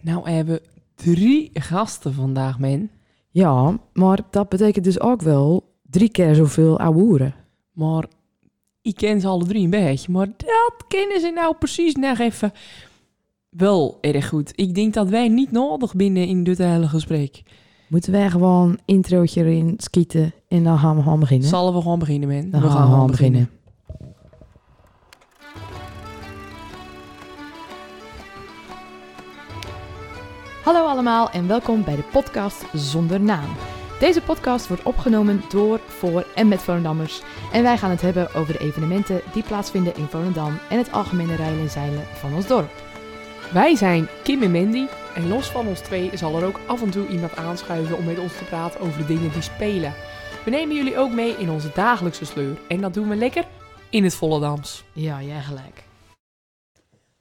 Nou hebben we drie gasten vandaag, men. Ja, maar dat betekent dus ook wel drie keer zoveel ouwe. Maar ik ken ze alle drie een beetje. Maar dat kennen ze nou precies nog even wel erg goed. Ik denk dat wij niet nodig binnen in dit hele gesprek. Moeten wij gewoon introotje erin skieten en dan gaan we gewoon beginnen? Zullen we gewoon beginnen, men? dan gaan we gewoon beginnen. Hallo allemaal en welkom bij de podcast Zonder Naam. Deze podcast wordt opgenomen door, voor en met Volendammers. En wij gaan het hebben over de evenementen die plaatsvinden in Volendam en het algemene rijden en zeilen van ons dorp. Wij zijn Kim en Mandy. En los van ons twee zal er ook af en toe iemand aanschuiven om met ons te praten over de dingen die spelen. We nemen jullie ook mee in onze dagelijkse sleur. En dat doen we lekker in het Volendams. Ja, jij gelijk.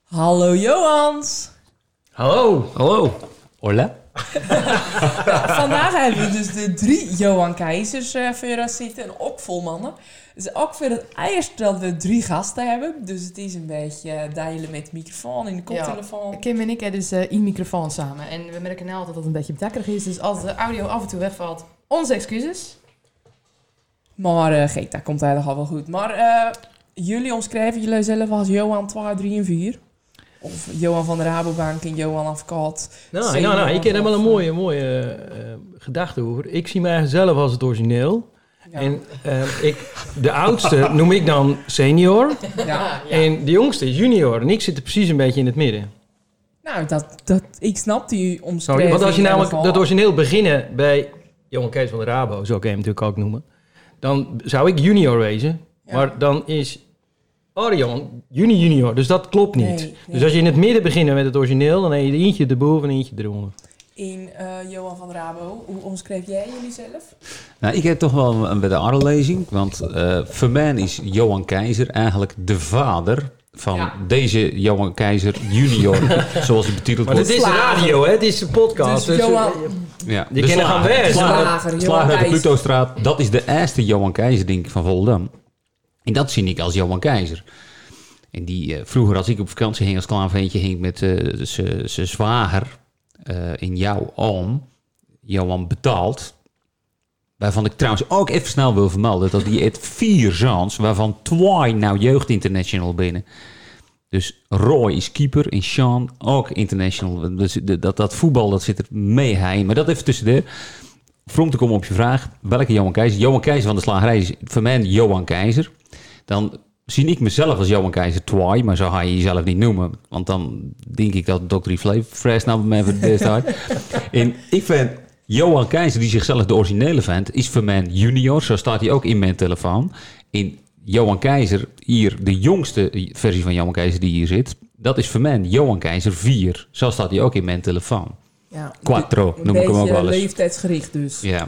Hallo Johans! Hallo. Hallo. Hola. Vandaag hebben we dus de drie Johan Keizers eh voor ons zitten en ook vol mannen. Het is ook voor het eerst dat we drie gasten hebben. Dus het is een beetje eh, delen met de microfoon in de koptelefoon. Kim en ik hebben dus eh in microfoon samen. En we merken nou dat dat een beetje bedekkerig is. Dus als de audio af en toe wegvalt, onze excuses. Maar eh gek, dat komt eigenlijk al wel goed. Maar eh, jullie omschrijven jullie zelf als Johan 2, 3 en 4. Of Johan van de Rabobank en Johan Advocaat. Nou, Senior nou, nou, ik heb wel een mooie, mooie eh, gedachte over. Ik zie mij zelf als het origineel. Ja. En eh, ik, de oudste noem ik dan senior. ja. En de jongste is junior. En ik zit er precies een beetje in het midden. Nou, dat, dat, ik snap die omschrijving. want als je namelijk dat origineel beginnen bij Johan Kees van de Rabo, zo kan je hem natuurlijk ook noemen. Dan zou ik junior wezen. Ja. Maar dan is Arjan juni junior. Dus dat klopt niet. Nee, nee. Dus als je in het midden begint met het origineel, dan heb je er eentje erboven en eentje eronder. In eh, Johan van Rabo, hoe omschreef jij jullie zelf? Nou, ik heb toch wel een, de andere lezing. Want eh voor mij is Johan Keizer eigenlijk de vader van Ja. deze Johan Keizer junior. zoals hij betiteld Maar dit wordt. is radio, hè? Het is een podcast. Dus dus, Johan- eh, Ja, Die de kennen gaan weg. Slager, Slager, Johan slager uit de. Plutostraat. Dat is de eerste Johan Keizer, denk ik, van Volendam. En dat zie ik als Johan Keizer. En die, eh, vroeger als ik op vakantie ging als klein ventje, ging met eh, zijn zwager eh, in jouw oom, Johan Betaald. Waarvan ik trouwens ook even snel wil vermelden dat hij heeft vier zoons, waarvan twee nou jeugd international binnen. Dus Roy is keeper en Sean ook international. Dus dat, dat voetbal dat zit er mee heen. Maar dat even tussendoor. Voor om te komen op je vraag, welke Johan Keizer? Johan Keizer van de slagerij is voor mij Johan Keizer. Dan zie ik mezelf als Johan Keizer Twaai, maar zo ga je jezelf niet noemen. Want dan denk ik dat Dr. Flash nou bij mij voor het best uit. En ik vind Johan Keizer, die zichzelf de originele vindt, is voor mij junior. Zo staat hij ook in mijn telefoon. In Johan Keizer, hier de jongste versie van Johan Keizer die hier zit, dat is voor mij Johan Keizer 4. Zo staat hij ook in mijn telefoon. Ja, Quattro noem ik hem ook wel eens. leeftijdsgericht dus. Ja.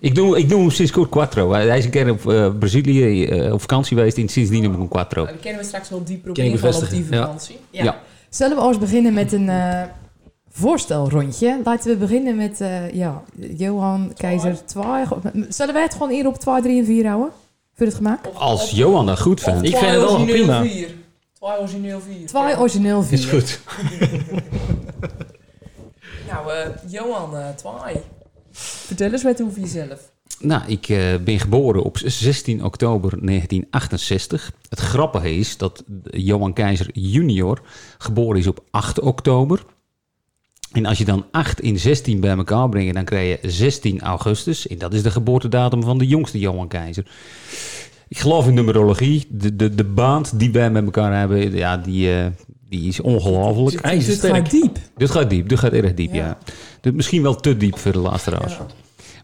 Ik doe, ik doe hem sinds kort Quattro. Hij is een keer op eh, Brazilië eh, op vakantie geweest en sindsdien noem ik hem Quattro. Dan kennen we straks wel dieper op invallen op die bevestigen, ja. vakantie. Ja. Zullen we eens beginnen met een eh, voorstelrondje? Laten we beginnen met eh, ja, Johan Keizer 2. Zullen wij het gewoon hier op 2, 3 en 4 houden? Voor het gemak? Of- Als of- Johan dat goed vindt. Ik vind het wel origineel prima. vier. Twee origineel vier. 2 origineel 4. is goed. Nou, eh, Johan, eh twee. Vertel eens wat over jezelf. Nou, ik eh, ben geboren op 16 oktober 1968. Het grappige is dat Johan Keizer junior geboren is op 8 oktober. En als je dan 8 en 16 bij elkaar brengt, dan krijg je 16 augustus. En dat is de geboortedatum van de jongste Johan Keizer. Ik geloof in numerologie. De, de, de baand die wij met elkaar hebben, ja, die, eh, die is ongelooflijk. Dit sterk. gaat diep. Dit gaat diep, dit gaat erg diep, ja. Ja. Dit misschien wel te diep voor de laatste. Ja.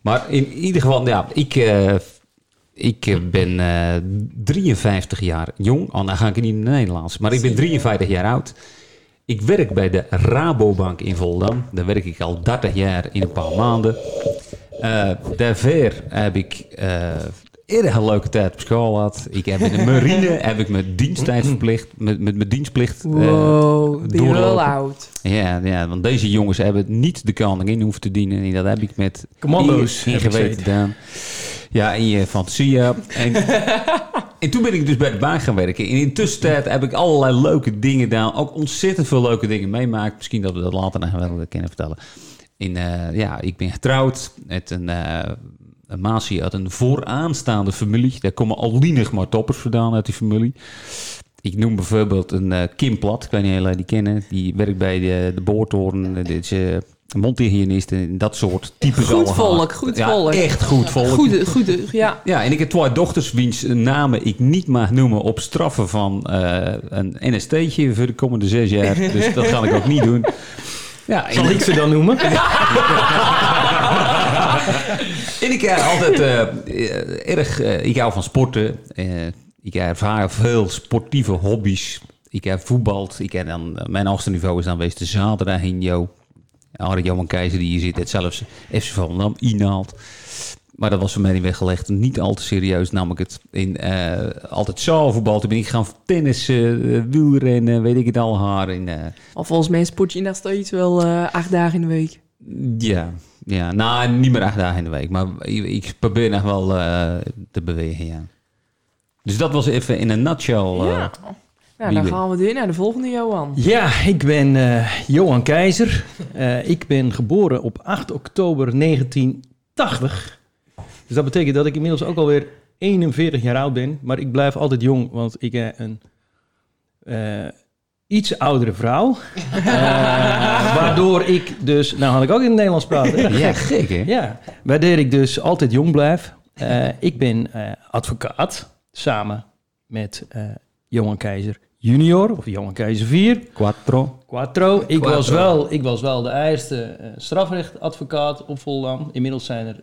Maar in ieder geval, ja, ik, eh, ik eh, ben eh 53 jaar jong. Oh, dan ga ik niet in het Nederlands. Maar ik ben 53 jaar oud. Ik werk bij de Rabobank in Volendam. Daar werk ik al 30 jaar in een paar maanden. Eh daarvoor heb ik eh erg een leuke tijd op school gehad. Ik heb in de marine heb ik mijn diensttijd verplicht, met, met mijn dienstplicht eh, Wow, oud. ja, ja, want deze jongens hebben niet de koningin hoeven te dienen. En dat heb ik met Commando's ingeweten gedaan. Ja, in je fantasie. En En toen ben ik dus bij de baan gaan werken. En in de tussentijd heb ik allerlei leuke dingen gedaan. Ook ontzettend veel leuke dingen meemaakt. Misschien dat we dat later nog wel kunnen vertellen. In, eh, ja, ik ben getrouwd met een, eh een maasje uit een vooraanstaande familie. Daar komen al lienig maar toppers vandaan uit die familie. Ik noem bijvoorbeeld een eh, Kim Plat. Ik weet niet of jullie die kennen. Die werkt bij de, de boortoren. Dit is eh, mondhygiënist en dat soort types Goed allemaal. volk, goed ja, volk. echt goed volk. Goede, goede, ja. Ja, en ik heb twee dochters wiens namen ik niet mag noemen op straffen van eh, een NST'tje voor de komende zes jaar. Dus dat ga ik ook niet doen. Ja, Zal ik ze dan noemen? En ik heb altijd eh, eh, erg... eh, ik hou van sporten. Ik heb vaak veel sportieve hobby's. Ik heb voetbald. Ik heb dan, mijn hoogste niveau is dan geweest de zaterdag in Jo. Arie Johan Keizer die hier zit. Het zelfs FC Volendam inhaalt. Maar dat was voor mij niet weggelegd. Niet al te serieus nam ik het. In, eh, altijd zaalvoetbal. Toen ben ik gaan tennissen, wielrennen, weet ik het al haar. In, Of volgens mij sport je nog steeds wel acht dagen in de week. Ja, ja, nou niet meer acht dagen in de week, maar ik, ik probeer nog wel eh, te bewegen, ja. Dus dat was even in een nutshell. eh, ja. Nou, wie dan gaan we weer naar de volgende Johan. Ja, ik ben eh, Johan Keizer. Eh, ik ben geboren op 8 oktober 1980. Dus dat betekent dat ik inmiddels ook alweer 41 jaar oud ben. Maar ik blijf altijd jong, want ik heb een eh, iets oudere vrouw. Eh, waardoor ik dus... Nou had ik ook in het Nederlands praten. ja, gek hè? Ja, waardoor ik dus altijd jong blijf. Eh, ik ben eh, advocaat, samen met eh, Johan Keizer junior, of Johan Keizer 4. Quattro. Quattro. Ik, Quattro. Was wel, ik was wel de eerste strafrechtadvocaat op Volendam. Inmiddels zijn er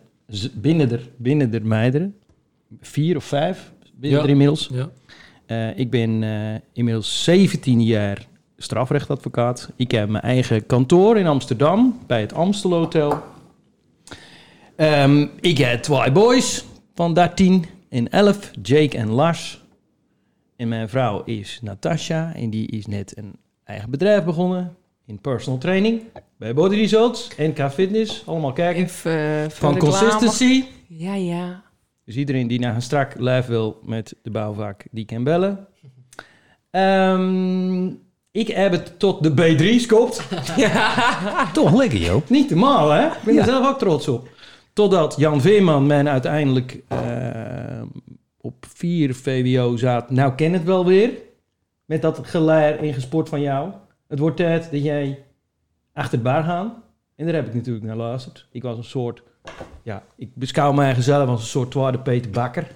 binnen de, binnen de meideren vier of vijf binnen Ja. er inmiddels. Ja. Eh, ik ben eh, inmiddels 17 jaar strafrechtadvocaat. Ik heb mijn eigen kantoor in Amsterdam bij het Amstel Hotel. Ehm, ik heb twee boys van 13 en 11, Jake en Lars. En mijn vrouw is Natasha en die is net een eigen bedrijf begonnen in personal training bij Body Results, NK Fitness, allemaal kijken. Even eh, Van consistency. Ja, ja. Dus iedereen die naar een strak lijf wil met de bouwvak, die kan bellen. Ehm, ik heb het tot de B3 skopt. Toch lekker, joh. Niet te mal, hè? Ik ben er zelf ook trots op. Totdat Jan Veerman mij uiteindelijk eh, op 4 VWO zat. Nou, ken het wel weer. Met dat geleer en gesport van jou. Het wordt tijd dat jij achter de bar gaat. En daar heb ik natuurlijk naar geluisterd. Ik was een soort... Ja, ik beschouw mij zelf als een soort tweede Peter Bakker.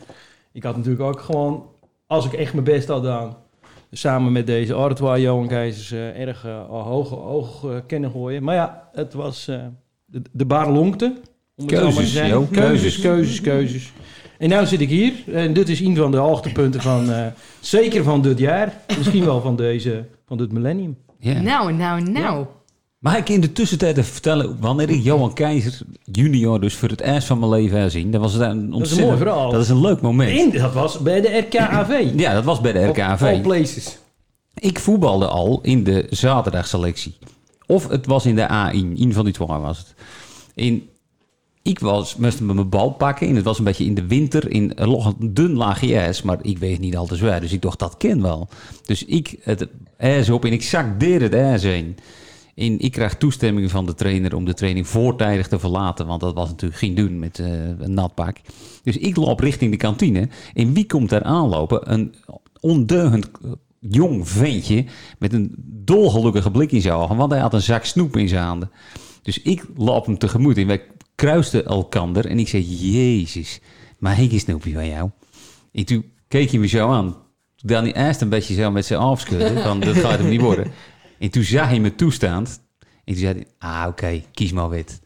Ik had natuurlijk ook gewoon, als ik echt mijn best had gedaan... samen met deze Artois Johan Keizers eh, erg eh, hoog, hoog eh, kennen gooien. Maar ja, het was eh, de, de bar lonkte. Om het maar te Keuzes, keuzes, keuzes. keuzes, keuzes. En nu zit ik hier. En dit is een van de hoogtepunten van... eh, zeker van dit jaar. Misschien wel van, deze, van dit millennium. Ja. Nou, nou, nou. Mag ik in de tussentijd even vertellen, wanneer ik Johan Keizer junior dus voor het eerst van mijn leven herzien, dat was het een ontzettend... mooi verhaal. Dat is een leuk moment. En dat was bij de RKAV. Ja, dat was bij de RKV. all places. Ik voetbalde al in de zaterdagselectie. Of het was in de A1, een van die twee was het. In, ik was, moest met mijn bal pakken en het was een beetje in de winter in een een dun laagje ijs, maar ik weeg niet al te zwaar, dus ik dacht dat ken wel. Dus ik het ijs op en ik zakdeer het ijs heen. En ik krijg toestemming van de trainer om de training voortijdig te verlaten, want dat was natuurlijk geen doen met eh, een nat pak. Dus ik loop richting de kantine en wie komt daar aanlopen? Een ondeugend eh, jong ventje met een dolgelukkige blik in zijn ogen, want hij had een zak snoep in zijn handen. Dus ik loop hem tegemoet en wij kruisten elkander en ik zei, Jezus, maar ik een snoepje van jou. En toen keek hij me zo aan. Hij eerst een beetje zo met zijn afschudden, van dat gaat hem niet worden. En toen zag hij me toestaand en toen zei hij, ah oké, kies maar wit.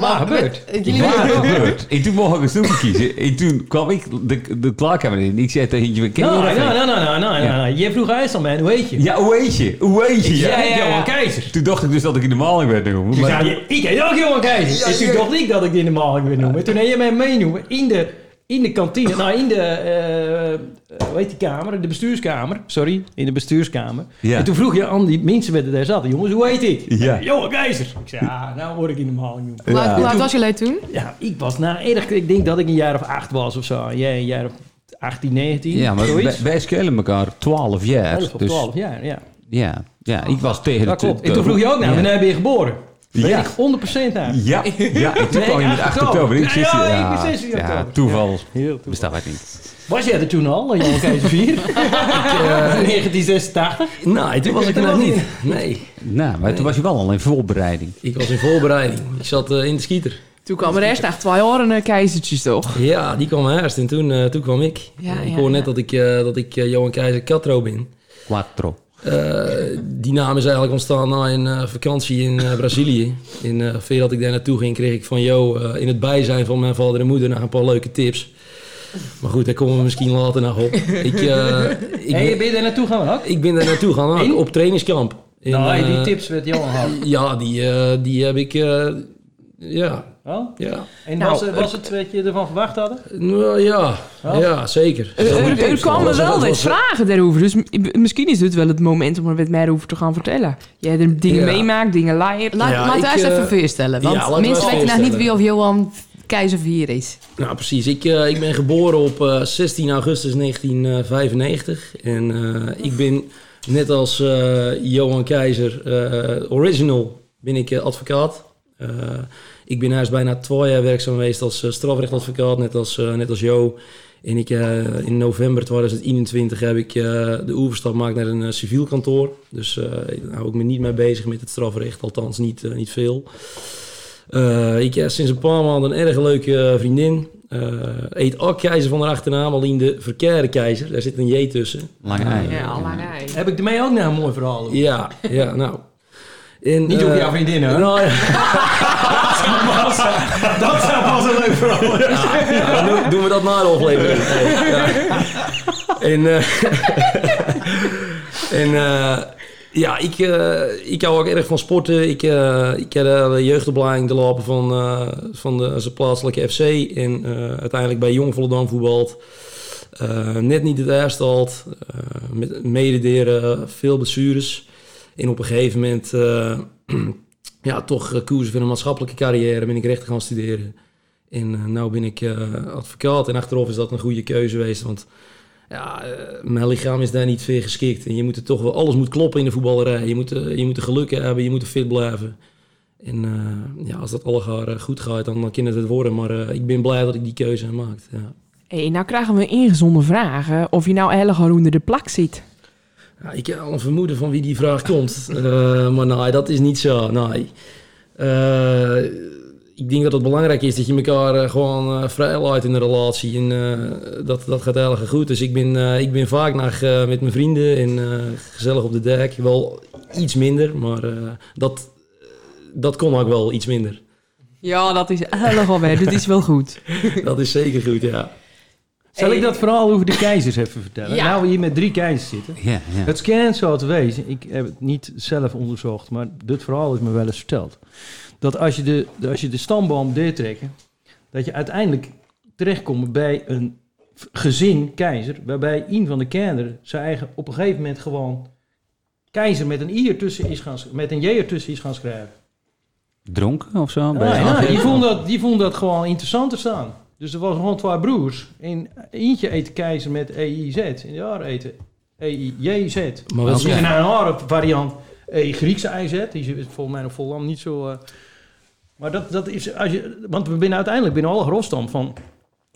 Maar gebeurt. Waar gebeurt? En toen mocht ik een snoepje kiezen. En toen kwam ik de, de klaarkamer in. Ik zei tegen je, ken je dat nou, nou, nou, nou, nou, nou. Je vroeg IJs aan mij, hoe heet je? Ja, hoe heet je? Hoe heet je? Ja, ja, Johan. Keizer. Toen dacht ik dus dat ik in de maling werd noemen. Toen Maar, zei je, ik heet ook Johan Keizer. en toen dacht ik dat ik die in de maling wil noemen. Toen heb je mij meenoemen in de, in de kantine. Nou, in de, eh, eh, hoe heet die kamer? De bestuurskamer. Sorry, in de bestuurskamer. Ja. En toen vroeg je aan die mensen die daar zaten. Jongens, hoe heet ik? Ja. Johan Keizer. Ik zei, ah, nou word ik in de maling hoe oud- hoe oud Toen- was jullie toen? Ja, ik was nou erg. Ik denk dat ik een jaar of acht was of zo. En Jij een jaar of 18, 19, Ja, maar wij, zoiets. wij schelen elkaar 12 jaar. 11 of dus 12 jaar, ja. ja, ja, ik was tegen Dat de... klopt. En toen vroeg je ook naar, Ja. wanneer ben je geboren? Weet Ja. ik 100% naar. Ja, ja, en toen Nee, kwam je met 8 8 oktober. Ik Ja, zit ja, ja, ik ben 16 ja, toeval bestaat niet. Was jij er toen al, Johan Keizer 4? eh, 1986? Nee, toen was ik er nog niet. Nee, Nou, maar toen was je wel al in voorbereiding. ik was in voorbereiding. Ik zat eh, in de skieter. Toen kwam er eerst echt twee horen uh, keizertjes, toch? Ja, die kwam eerst en toen, eh, toen kwam ik. Ja, ik ja, hoor net dat ik, eh, dat ik eh, Johan Keizer Catro ben. Quattro. Eh, die naam is eigenlijk ontstaan na een eh, vakantie in eh, Brazilië. En eh voordat ik daar naartoe ging, kreeg ik van Jo eh, in het bijzijn van mijn vader en moeder nog een paar leuke tips. Maar goed, daar komen we misschien later nog op. Ik, ik, Hey, ben, je daar naartoe gaan ik ben daar naartoe gaan In? op trainingskamp. En, nou, die tips werd Johan gehad. Ja, die, die heb ik... ja, Oh? ja. En Nou, was, het- was het wat je ervan verwacht hadden? Nou, ja, ja, zeker. Er, er, er kwamen wel was- wat was- vragen daarover, dus misschien is dit wel het moment om er wat meer over te gaan vertellen. Jij er dingen Ja. meemaakt, dingen leert. Laat, Ja, ik, eens even eh, voorstellen. Want ja, mensen weten nog niet wie of Johan Keizer 4 is. Nou, precies. Ik, eh, ik ben geboren op eh, 16 augustus 1995. En eh, ik ben net als eh, Johan Keizer eh, original ben ik eh, advocaat. Ik ben eerst bijna twee jaar werkzaam geweest als eh, strafrechtadvocaat, net als, eh, net als Jo. En ik, eh, in november 2021 heb ik de overstap gemaakt naar een civiel kantoor. Dus eh daar hou ik me niet mee bezig met het strafrecht, althans niet, niet veel. Eh, ik heb sinds een paar maanden een erg leuke vriendin. Eh eet ook keizer van haar achternaam, alleen de verkeerde keizer. Daar zit een J tussen. Lange ei. Ja, al lang ei. Heb ik ermee ook nou een mooi verhaal over? Ja, ja, nou. En, Niet eh, over jouw vriendin, hè? Nou, ja, Dat zou pas een leuk verhaal doen, we dat na de aflevering. Ja. En, eh, en eh, ja, ik, eh, ik hou ook erg van sporten. Ik, eh, ik heb de jeugdopleiding te lopen van, eh, van de zijn plaatselijke FC. En eh, uiteindelijk bij Jong Volendam voetbald. Eh, net niet het eerste eh, met medederen, veel blessures. En op een gegeven moment... eh, ja, toch uh, koersen voor een maatschappelijke carrière. Ben ik rechten gaan studeren. En uh, nu ben ik advocaat. En achteraf is dat een goede keuze geweest. Want ja, mijn lichaam is daar niet veel geschikt. En je moet er toch wel... Alles moet kloppen in de voetballerij. Je moet, je moet er geluk hebben. Je moet er fit blijven. En ja, als dat allegaar goed gaat, dan, dan kan het het worden. Maar ik ben blij dat ik die keuze heb gemaakt. Ja. Hey, nou krijgen we ingezonde vragen of je nou erg onder de plak zit. Ja, ik heb al een vermoeden van wie die vraag komt. Uh, maar nee, dat is niet zo. Nee. Uh, ik denk dat het belangrijk is dat je elkaar uh, gewoon uh, vrij laat in een relatie. En dat, dat gaat erg goed. Dus ik ben, ik ben vaak naar, met mijn vrienden en gezellig op de dek. Wel iets minder, maar dat, dat kon ook wel iets minder. Ja, dat is erg alweer. dat is wel goed. dat is zeker goed, ja. Zal ik dat verhaal over de keizers even vertellen? Ja. Nou, we hier met drie keizers zitten. Ja, ja. Het schijnt zo te wezen, ik heb het niet zelf onderzocht, maar dit verhaal is me wel eens verteld. Dat als je de, als je de stamboom deurtrekken, dat je uiteindelijk terechtkomt bij een gezin keizer, waarbij een van de kinderen zijn eigen op een gegeven moment gewoon keizer met een i ertussen is gaan, met een j ertussen is gaan schrijven. Dronken of zo? Ja, Bij ja, AG? die, vond dat, die vond dat gewoon interessant te staan. Dus er was gewoon twee broers. En eentje eet keizer met EIZ. En de andere eten EIJZ. Maar wat Dat is is ja. een andere variant. E Griekse IZ. Die is volgens mij nog vollam niet zo... uh, maar dat, dat is... Als je, want we binnen uiteindelijk binnen alle grofstam van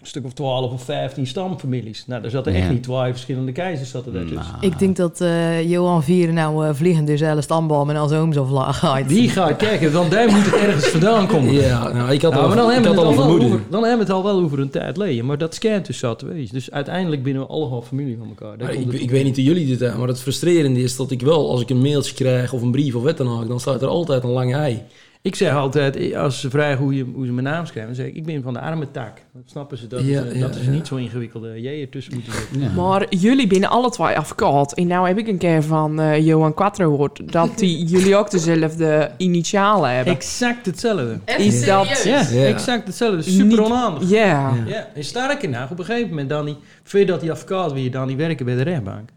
stuk of 12 of 15 stamfamilies. Nou, daar zaten echt niet twee verschillende keizers zaten daar. Nou, Ik denk dat eh, Johan Vier nou eh, vliegend dus hele stamboom en als oom zo vla- gaat. Die gaat kijken, want daar moet het ergens vandaan komen. Ja, nou, ik had Nou, al, maar dan hebben, we het een al wel vermoeden. over, dan hebben we het al wel over een tijd geleden. Maar dat scant dus zo te wezen. Dus uiteindelijk binnen we allemaal familie van elkaar. Daar ik, weet niet hoe jullie dit hebben, maar het frustrerende is dat ik wel, als ik een mailtje krijg of een brief of wat dan ook, dan staat er altijd een lange ei. Ik zeg altijd, als ze vragen hoe, je, hoe ze mijn naam schrijven, dan zeg ik, ik ben van de arme tak. Dan snappen ze dat, Ja, eh, ja, dat is ja. niet zo ingewikkelde jij ertussen moeten zetten. Maar jullie binnen alle twee advocaat. En nou heb ik een keer van eh, Johan Quattro gehoord dat die, jullie ook dezelfde initialen hebben. Exact hetzelfde. Is dat... Ja, Ja. exact hetzelfde. Super Niet- onhandig. Ja. Ja, en sterker nog, op een gegeven moment dan die, voordat die advocaat weer dan die werken bij de rechtbank.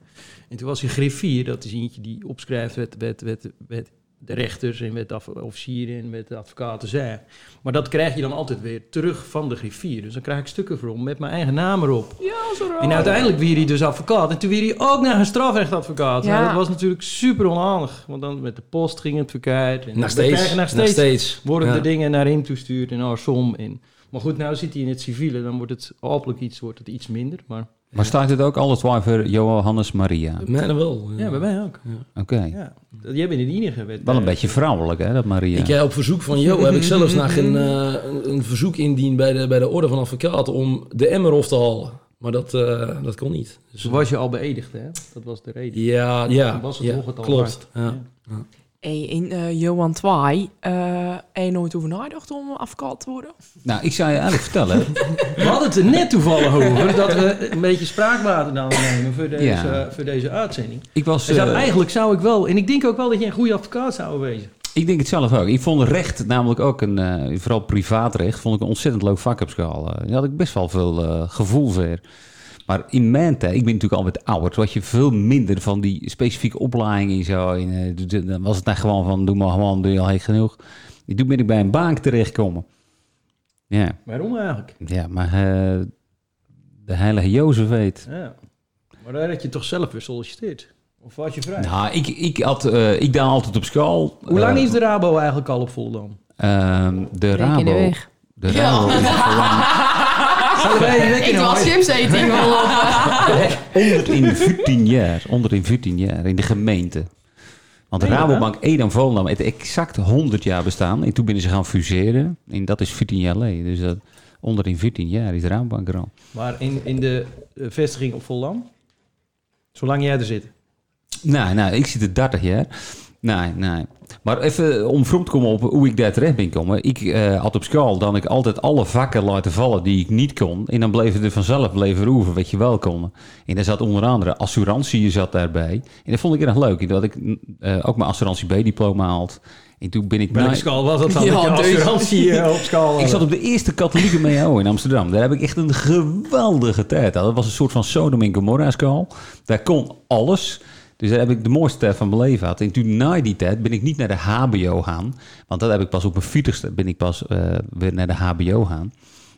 En toen was hij griffier, dat is eentje die opschrijft wat, wat, wat, wat de rechters en met de officieren en met de advocaten zei. Maar dat krijg je dan altijd weer terug van de griffier. Dus dan krijg ik stukken voor met mijn eigen naam erop. Ja, zo raar. En uiteindelijk werd hij dus advocaat. En toen werd hij ook naar een strafrechtadvocaat. Ja. Nou, dat was natuurlijk super onhandig. Want dan met de post ging het verkeerd. En Nog steeds. nog steeds, steeds. worden Ja. de dingen naar hem toestuurd en andersom. En, maar goed, nou zit hij in het civiele. Dan wordt het hopelijk iets, wordt het iets minder. Maar Maar staat het ook alles waar voor Johannes Maria? Mijne wel. ja, bij mij ook. Oké. Ja. Jij bent de enige. Wel een eh, beetje vrouwelijk, hè, dat Maria. Ik heb op verzoek van Jo heb ik zelfs nog een, eh, een, een verzoek indiend bij de, bij de Orde van Advocaten om de emmer af te halen. Maar dat, eh, dat kon niet. Dus, Toen was je al beëdigd, hè? Dat was de reden. ja, ja, was het ja klopt. waard. Ja. Hey, in eh, Johan Twaai, eh heb je nooit over nagedacht om advocaat te worden? Nou, ik zou je eigenlijk vertellen. We hadden het er net toevallig over dat we een beetje spraakwater dan nemen voor deze, Ja. voor deze uitzending. Ik was... Zou- eh, eigenlijk zou ik wel, en ik denk ook wel dat je een goede advocaat zou wezen. Ik denk het zelf ook. Ik vond recht namelijk ook een, eh, vooral privaatrecht, vond ik een ontzettend leuk vak op school. Eh, Daar had ik best wel veel eh, gevoel voor. Maar in mijn tijd, ik ben natuurlijk al wat ouder, toen had je veel minder van die specifieke opleidingen en zo. En, eh, dan was het dan gewoon van, doe maar gewoon, doe je al heel genoeg. En toen ben ik bij een bank terechtgekomen. Ja, Waarom eigenlijk? ja maar eh, de heilige Jozef weet. Ja. Maar daar had je toch zelf weer solliciteerd? Of was je vrij? Nou, ik, ik, had, eh, ik daal altijd op school. Hoe lang is de Rabo eigenlijk al op Volendam? ehm, de Week in Rabo. de. De Rabo is lang- Ik was. Onder in 14 jaar. Onder in 14 jaar in de gemeente. Want? Rabobank Edam Volendam heeft exact 100 jaar bestaan. En toen binnen ze gaan fuseren. En dat is 14 jaar geleden. Dus dat, onder in 14 jaar is de Rabobank er al. Maar in, in de eh, vestiging op Volendam? Zolang jij er zit. Nou, nou, ik zit er 30 jaar. Nee, nee. Maar even om vroeg te komen op hoe ik daar terecht ben gekomen. Ik eh, had op school dan ik altijd alle vakken laten vallen die ik niet kon. En dan bleven er vanzelf bleven roeven wat je wel kon. En daar zat onder andere assurantie zat daarbij. En dat vond ik erg leuk. Dat ik eh, ook mijn assurantie B-diploma haald. En toen ben ik... Welke na- school was dat dan? Ja, assurantie eh, op school ik zat op de eerste katholieke MEO in Amsterdam. Daar heb ik echt een geweldige tijd gehad. Dat was een soort van Sodom en Gomorra school. Daar kon alles. Dus daar heb ik de mooiste tijd van mijn leven gehad. En toen na die tijd ben ik niet naar de HBO gaan. Want dat heb ik pas op mijn viertigste ben ik pas eh, weer naar de HBO gaan.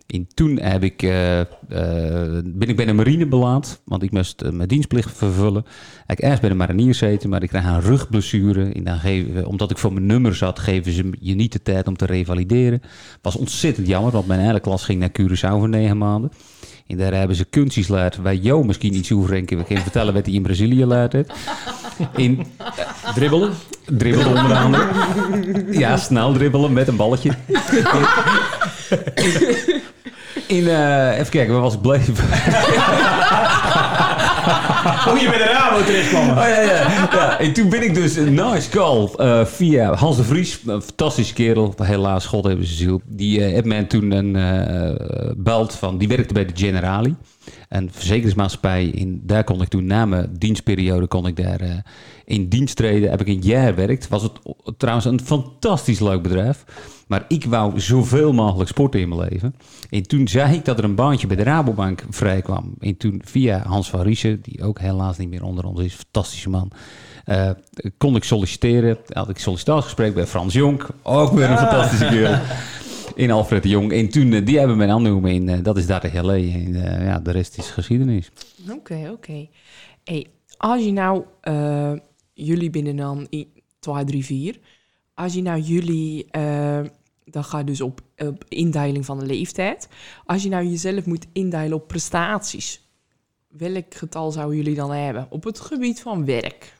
En toen heb ik, eh, eh, ben ik bij de marine beland, want ik moest mijn dienstplicht vervullen. Ik eerst bij de mariniers zitten, maar ik kreeg een rugblessure. En dan geven, omdat ik voor mijn nummer zat, geven ze je niet de tijd om te revalideren. Was ontzettend jammer, want mijn hele klas ging naar Curaçao voor negen maanden. En daar hebben ze kunstjes geleerd waar Jo misschien iets over kan kan vertellen wat hij in Brazilië geleerd heeft. In Dribbelen. dribbelen onder andere. Ja, snel dribbelen met een balletje. In, eh, even kijken, waar was ik bleef? Hoe je bij de Rabo terecht kwam. Oh ja, ja. ja. En toen ben ik dus na school eh, via Hans de Vries, een fantastische kerel, helaas, God hebben ze ziel. Die eh, heeft mij toen een eh belt van, die werkte bij de Generali, een verzekeringsmaatschappij. En daar kon ik toen na mijn dienstperiode kon ik daar in dienst treden. Heb ik een jaar gewerkt. Was het trouwens een fantastisch leuk bedrijf. Maar ik wou zoveel mogelijk sporten in mijn leven. En toen zei ik dat er een baantje bij de Rabobank vrij kwam. En toen via Hans van Riesen, die ook helaas niet meer onder ons is, fantastische man. eh, kon ik solliciteren. Had ik sollicitatiegesprek bij Frans Jonk. Ook weer een fantastische kerel. In Alfred de Jong. En toen, eh, die hebben mij aangenomen. En eh, dat is 30 jaar geleden. En ja, de rest is geschiedenis. Oké, oké. Hey, als je nou, jullie binnen dan i- 2, 3, 4. Als je nou jullie, eh, dan ga je dus op, indeiling van de leeftijd. Als je nou jezelf moet indelen op prestaties. Welk getal zouden jullie dan hebben op het gebied van werk?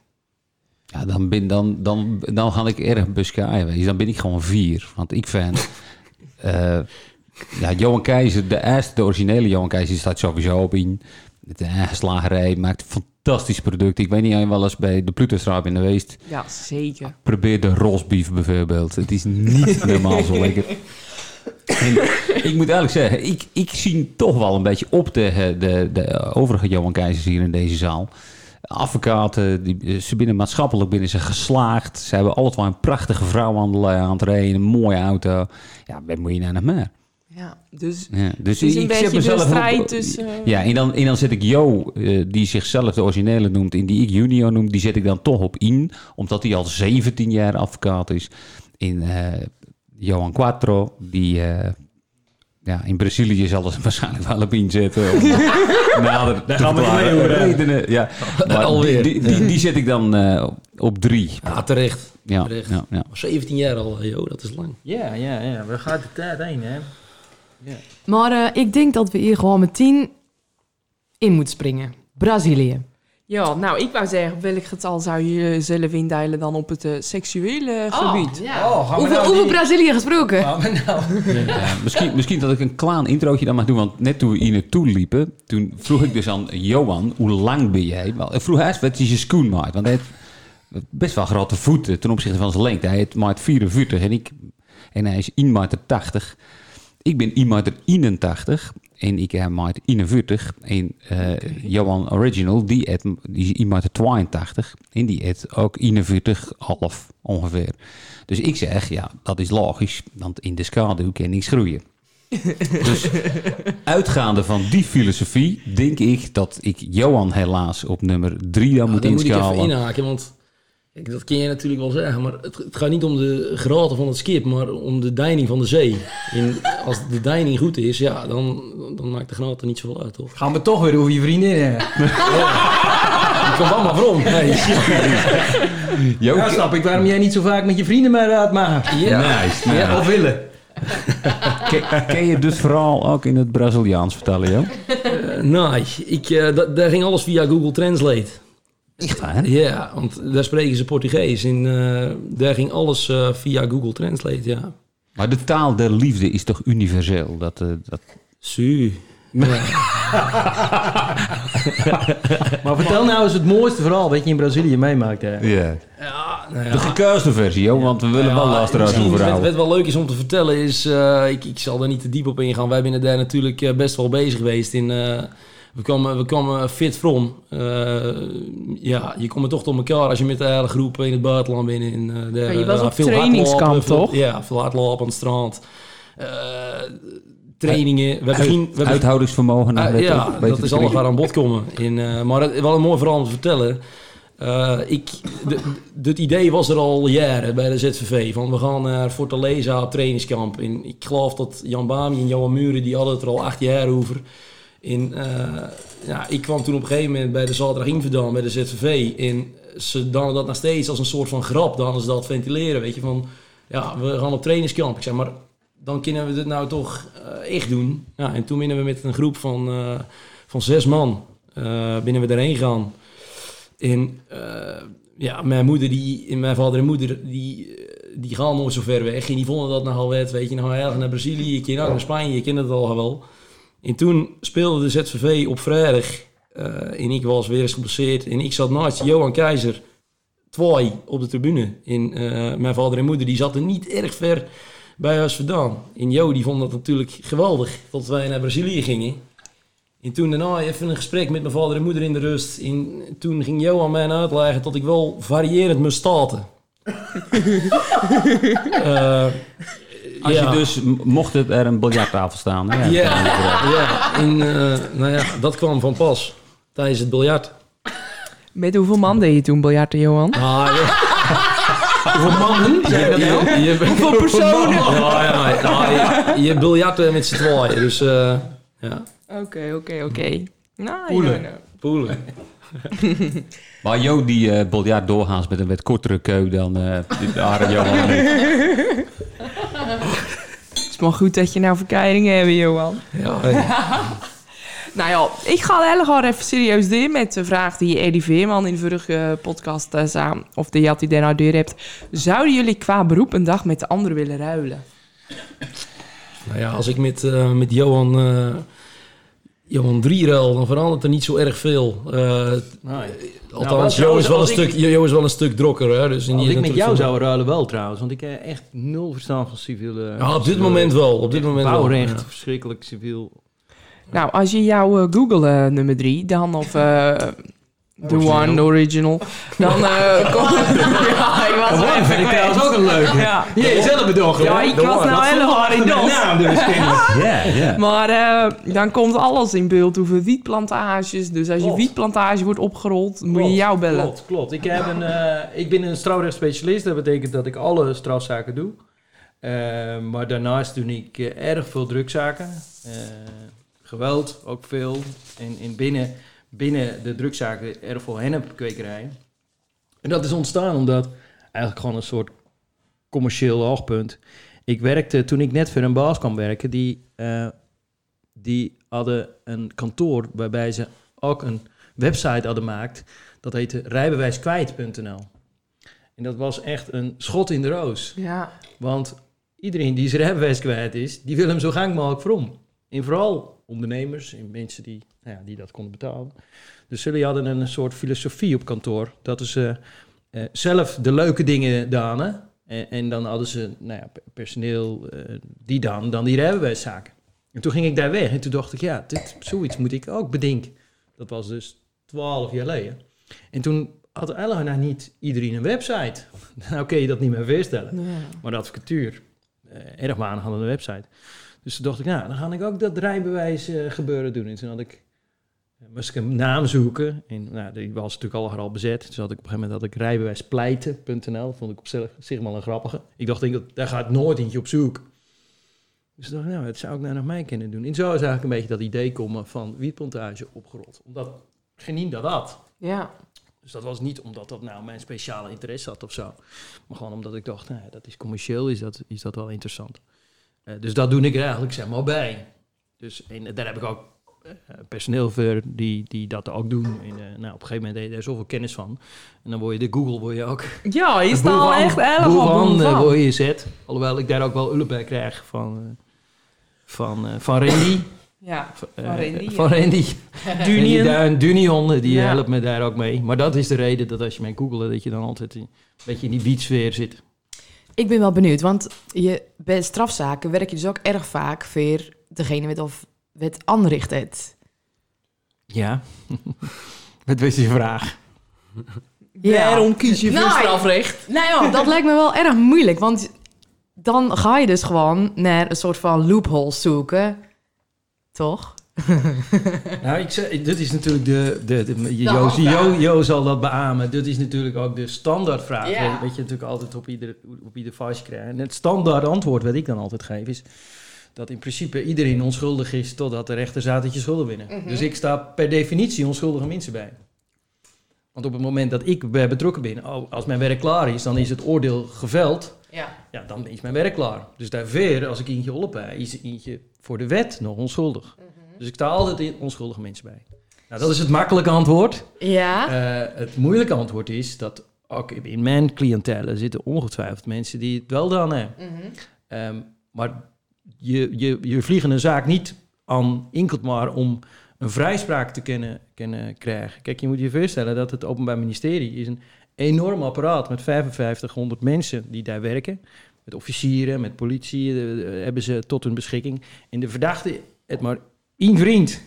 Ja, dan, ben, dan, dan, dan ga ik erg wezen. Dan ben ik gewoon vier. Want ik vind... eh, ja, Johan Keizer, de eerste, de originele Johan Keizer, staat sowieso op in. De slagerij maakt fantastisch product. Ik weet niet je wel eens bij de Plutostraat in geweest. Ja, zeker. Probeer de rosbief bijvoorbeeld. Het is niet normaal zo lekker. En ik moet eigenlijk zeggen, ik, ik zie toch wel een beetje op tegen de, de overige Johan Keizers hier in deze zaal. Advocaten, die, ze binnen maatschappelijk binnen ze geslaagd. Ze hebben altijd wel een prachtige vrouw aan, de, aan het rijden, een mooie auto. Ja, wat moet je nou nog meer? Ja, dus Ja, dus het is een ik zet beetje de mezelf op- strijd tussen... eh, Ja, en dan, en dan zet ik Jo, eh, die zichzelf de originele noemt en die ik junior noem, die zet ik dan toch op in, omdat hij al 17 jaar advocaat is. In eh, Johan Quattro, die eh, ja, in Brazilië zal er waarschijnlijk wel op inzetten. Om nader te gaan we redenen. Ja, maar Alweer. Die, die, die, die zet ik dan eh, op drie. Ja, terecht. Ja, Terecht. ja, ja. 17 jaar al, joh, dat is lang. Ja, ja, ja. Waar gaat de tijd heen, hè? Maar eh, ik denk dat we hier gewoon meteen in moeten springen. Brazilië. Ja, nou, ik wou zeggen, op welk getal zou je zelf indelen dan op het eh, seksuele gebied? ja. Oh, gaan we Hoeveel, nou hoeveel Brazilië gesproken? Gaan we nou... Ja, misschien, misschien dat ik een klein introotje dan mag doen. Want net toen we hier naartoe liepen, toen vroeg ik dus aan Johan, hoe lang ben jij? Wel, Ik vroeg eerst, wat is je schoenmaat? Want hij heeft best wel grote voeten ten opzichte van zijn lengte. Hij heeft maat 44 en, ik, en hij is 1 meter 80. Ik ben 1 meter 81 en ik heb maat 41. En eh, Johan Original, die, heeft, die is 1 meter 82 en die heeft ook 41,5 ongeveer. Dus ik zeg, ja, dat is logisch, want in de schaduw kan niks groeien. dus uitgaande van die filosofie, denk ik dat ik Johan helaas op nummer 3 dan Ja, moet daar moet ik even inschalen. inhaken, want kijk, dat kun je natuurlijk wel zeggen, maar het, het gaat niet om de grootte van het schip, maar om de deining van de zee. En als de deining goed is, ja, dan, dan maakt de grootte niet zoveel uit, toch? Gaan we toch weer over je vriendin hebben. Ik kom allemaal waarom. Nee. Ja, snap ik waarom jij niet zo vaak met je vrienden mee raad maakt. Ja. Nice, Ja, of willen. Ken, ken je dit verhaal ook in het Braziliaans vertellen, Jo? Eh, nee, ik, eh, da- daar ging alles via Google Translate. Echt waar? Ja, want daar spreken ze Portugees en eh, daar ging alles eh, via Google Translate, ja. Maar de taal der liefde is toch universeel? Dat, eh, dat... Su. Maar vertel nou eens het mooiste verhaal dat je in Brazilië meemaakt. Hè. Ja. Ja, nou ja. De gekuiste versie, Jo, want we willen wel luisteraars misschien over Wat, houden. wat wel leuk is om te vertellen is, eh, ik, ik zal daar niet te diep op ingaan. Wij zijn daar natuurlijk eh, best wel bezig geweest. In, eh, we, kwamen, we kwamen fit from. Eh, ja, je komt er toch tot elkaar als je met de hele groep in het buitenland bent. In, eh, de, Ja, je was op veel trainingskamp, veel- toch? Ja, veel hardlopen aan het strand. Eh, trainingen. We hebben geen... We Uithoudingsvermogen. Ja, dat is allemaal krijgen. gaan aan bod komen. In, eh, maar het, wel een mooi verhaal om te vertellen. Eh, ik, het idee was er al jaren bij de ZVV. Van we gaan naar Fortaleza op trainingskamp. En ik geloof dat Jan Bami en Johan Muren, die hadden het er al acht jaar over. En, eh, ja, ik kwam toen op een gegeven moment bij de zaterdag Inverdam bij de ZVV. En ze dan dat nog steeds als een soort van grap. Dan ze dat ventileren, weet je. Van, ja, we gaan op trainingskamp. Ik zeg, maar dan kunnen we dit nou toch eh, echt doen. En toen binnen we met een groep van, eh, van zes man binnen we erheen gaan. En ja, mijn moeder die, en mijn vader en moeder die, die gaan nooit zo ver weg. En die vonden dat nogal wet, weet je, nou ergens naar Brazilië, je kent naar Spanje, je kent het al wel. En toen speelde de ZVV op vrijdag eh, en ik was weer eens geblesseerd. En ik zat naast Johan Keizer, twee op de tribune. En eh, mijn vader en moeder die zaten niet erg ver bij huis vandaan. En Jo die vond dat natuurlijk geweldig dat wij naar Brazilië gingen. En toen daarna even een gesprek met mijn vader en moeder in de rust. En toen ging Jo aan mij uitleggen dat ik wel variërend moest staten. Eh, Als ja. je dus, mocht het er een biljarttafel staan. hè? Ja, ja. En eh, nou ja, dat kwam van pas tijdens het biljart. Met hoeveel man deed je toen biljarten, Johan? Ah, ja. Hoeveel mannen? Wel? Je, je, Hoeveel personen? Ja, ja, nou, je, je biljarten met z'n tweeën. Dus eh, ja, Oké, oké, oké. Nou, Poelen. nou. poelen. Maar Jo die eh biljart doorgaans met een wat kortere keu dan eh de Arend Johan. en ik. Het is maar goed dat je nou verkeidingen hebt, Johan. Ja. Nou ja, ik ga heel gewoon even serieus door met de vraag die Eddie Veerman in de vorige podcast uh, zei. Of die had hij daar nou door hebt. Zouden jullie qua beroep een dag met de anderen willen ruilen? Nou ja, als ik met, eh, met Johan, eh Johan 3 ruil, dan verandert er niet zo erg veel. Eh, Nee. althans, Nou, Jo, is wel een stuk, Jo is wel een stuk drokker. Hè? Dus in Als ik met jou zou ruilen wel trouwens, want ik heb echt nul verstand van civiele... Ja, op dit moment wel. Op dit moment wel. Bouwrecht, Ja. verschrikkelijk civiel. Nou, als je jouw eh, Google eh, nummer drie dan of... eh, The one, the original. Dan uh, kom Ja, ik was Dat wel vind ik trouwens ook een leuke. Ja. Jij zelf bedoeld. Ja, ik was nou helemaal in de dos. naam dus. Ja, ja. Maar eh, dan komt alles in beeld over wietplantages. Dus als je wietplantage wordt opgerold, moet je jou bellen. Klopt, klopt. Ik, heb een, eh, ik ben een strafrechtsspecialist. Dat betekent dat ik alle strafzaken doe. Eh, maar daarnaast doe ik eh, erg veel drukzaken. Eh, geweld ook veel. En, en binnen, binnen de drukzaken erg veel hennepkwekerijen. En dat is ontstaan omdat eigenlijk gewoon een soort commercieel hoogpunt. Ik werkte toen ik net voor een baas kwam werken. Die, eh, die hadden een kantoor waarbij ze ook een website hadden gemaakt. Dat heette rijbewijskwijt.nl. En dat was echt een schot in de roos. Ja. Want iedereen die zijn rijbewijs kwijt is, die wil hem zo gang mogelijk vrom. En vooral ondernemers en mensen die, nou ja, die dat konden betalen. Dus jullie hadden een soort filosofie op kantoor. Dat ze eh, zelf de leuke dingen danen. En, en dan hadden ze nou ja, pe- personeel eh, die dan, dan die rijbewijszaken. En toen ging ik daar weg en toen dacht ik, ja, dit, zoiets moet ik ook bedenken. Dat was dus twaalf jaar geleden. En toen had eigenlijk nog niet iedereen een website. Nou kun je dat niet meer voorstellen. Maar de advocatuur, eh, erg hadden een website. Dus toen dacht ik, nou, dan ga ik ook dat rijbewijs eh, gebeuren doen. En toen had ik, eh, moest ik een naam zoeken. En nou, die was natuurlijk al al bezet. Dus had ik op een gegeven moment had ik rijbewijspleiten.nl. Vond ik op zich, zich wel een grappige. Ik dacht, denk, dat, daar gaat nooit eentje op zoek. Dus ik dacht, nou, dat zou ik nou nog mij kunnen doen. En zo is eigenlijk een beetje dat idee komen van wietplantage opgerold. Omdat geen dat had. ja. Dus dat was niet omdat dat nou mijn speciale interesse had of zo. Maar gewoon omdat ik dacht, nou, dat is commercieel, is dat, is dat wel interessant. Eh, dus dat doe ik er eigenlijk zeg maar bij. Dus en daar heb ik ook eh, personeel voor die, die dat ook doen. En, eh, nou, op een gegeven moment heb je daar zoveel kennis van. En dan word je de Google word je ook. Ja, je staat al echt helemaal van, eh, word je zet. Alhoewel ik daar ook wel hulp bij krijg van, eh, van, eh, van Randy. Ja, Eh, Van Randy, Van. Randy. Dunion. Dunion, die Ja. helpt me daar ook mee. Maar dat is de reden dat als je mij googelt, dat je dan altijd een beetje in die beatsfeer zit. Ik ben wel benieuwd, want je, bij strafzaken werk je dus ook erg vaak voor degene met of wet aanricht het. Ja. Wat was je vraag? Ja. Waarom kies je voor Nou, strafrecht? Nou ja, dat lijkt me wel erg moeilijk, want dan ga je dus gewoon naar een soort van loophole zoeken, toch? Nou, ik zeg, dit is natuurlijk de... de, de, Jo, jo, jo zal dat beamen. Dit is natuurlijk ook de standaardvraag. Ja. Weet je natuurlijk altijd op ieder, op ieder krijgt. En het standaard antwoord wat ik dan altijd geef is... dat in principe iedereen onschuldig is... totdat de rechter zegt dat je schuldig bent. Mhm. Dus ik sta per definitie onschuldige mensen bij. Want op het moment dat ik bij betrokken ben... oh, als mijn werk klaar is, dan is het oordeel geveld... Ja. ja, dan is mijn werk klaar. Dus daarvoor, als ik eentje oplei, is eentje voor de wet nog onschuldig. Dus ik sta altijd in onschuldige mensen bij. Nou, dat is het makkelijke antwoord. Ja? Eh, het moeilijke antwoord is dat ook in mijn cliëntelen zitten ongetwijfeld mensen die het wel dan hebben. Mhm. Ehm, maar je, je, je vliegen een zaak niet aan enkel maar om een vrijspraak te kunnen, kunnen krijgen. Kijk, je moet je voorstellen dat het Openbaar Ministerie is een enorm apparaat met 5500 mensen die daar werken. Met officieren, met politie eh, hebben ze tot hun beschikking. En de verdachte heeft maar één vriend.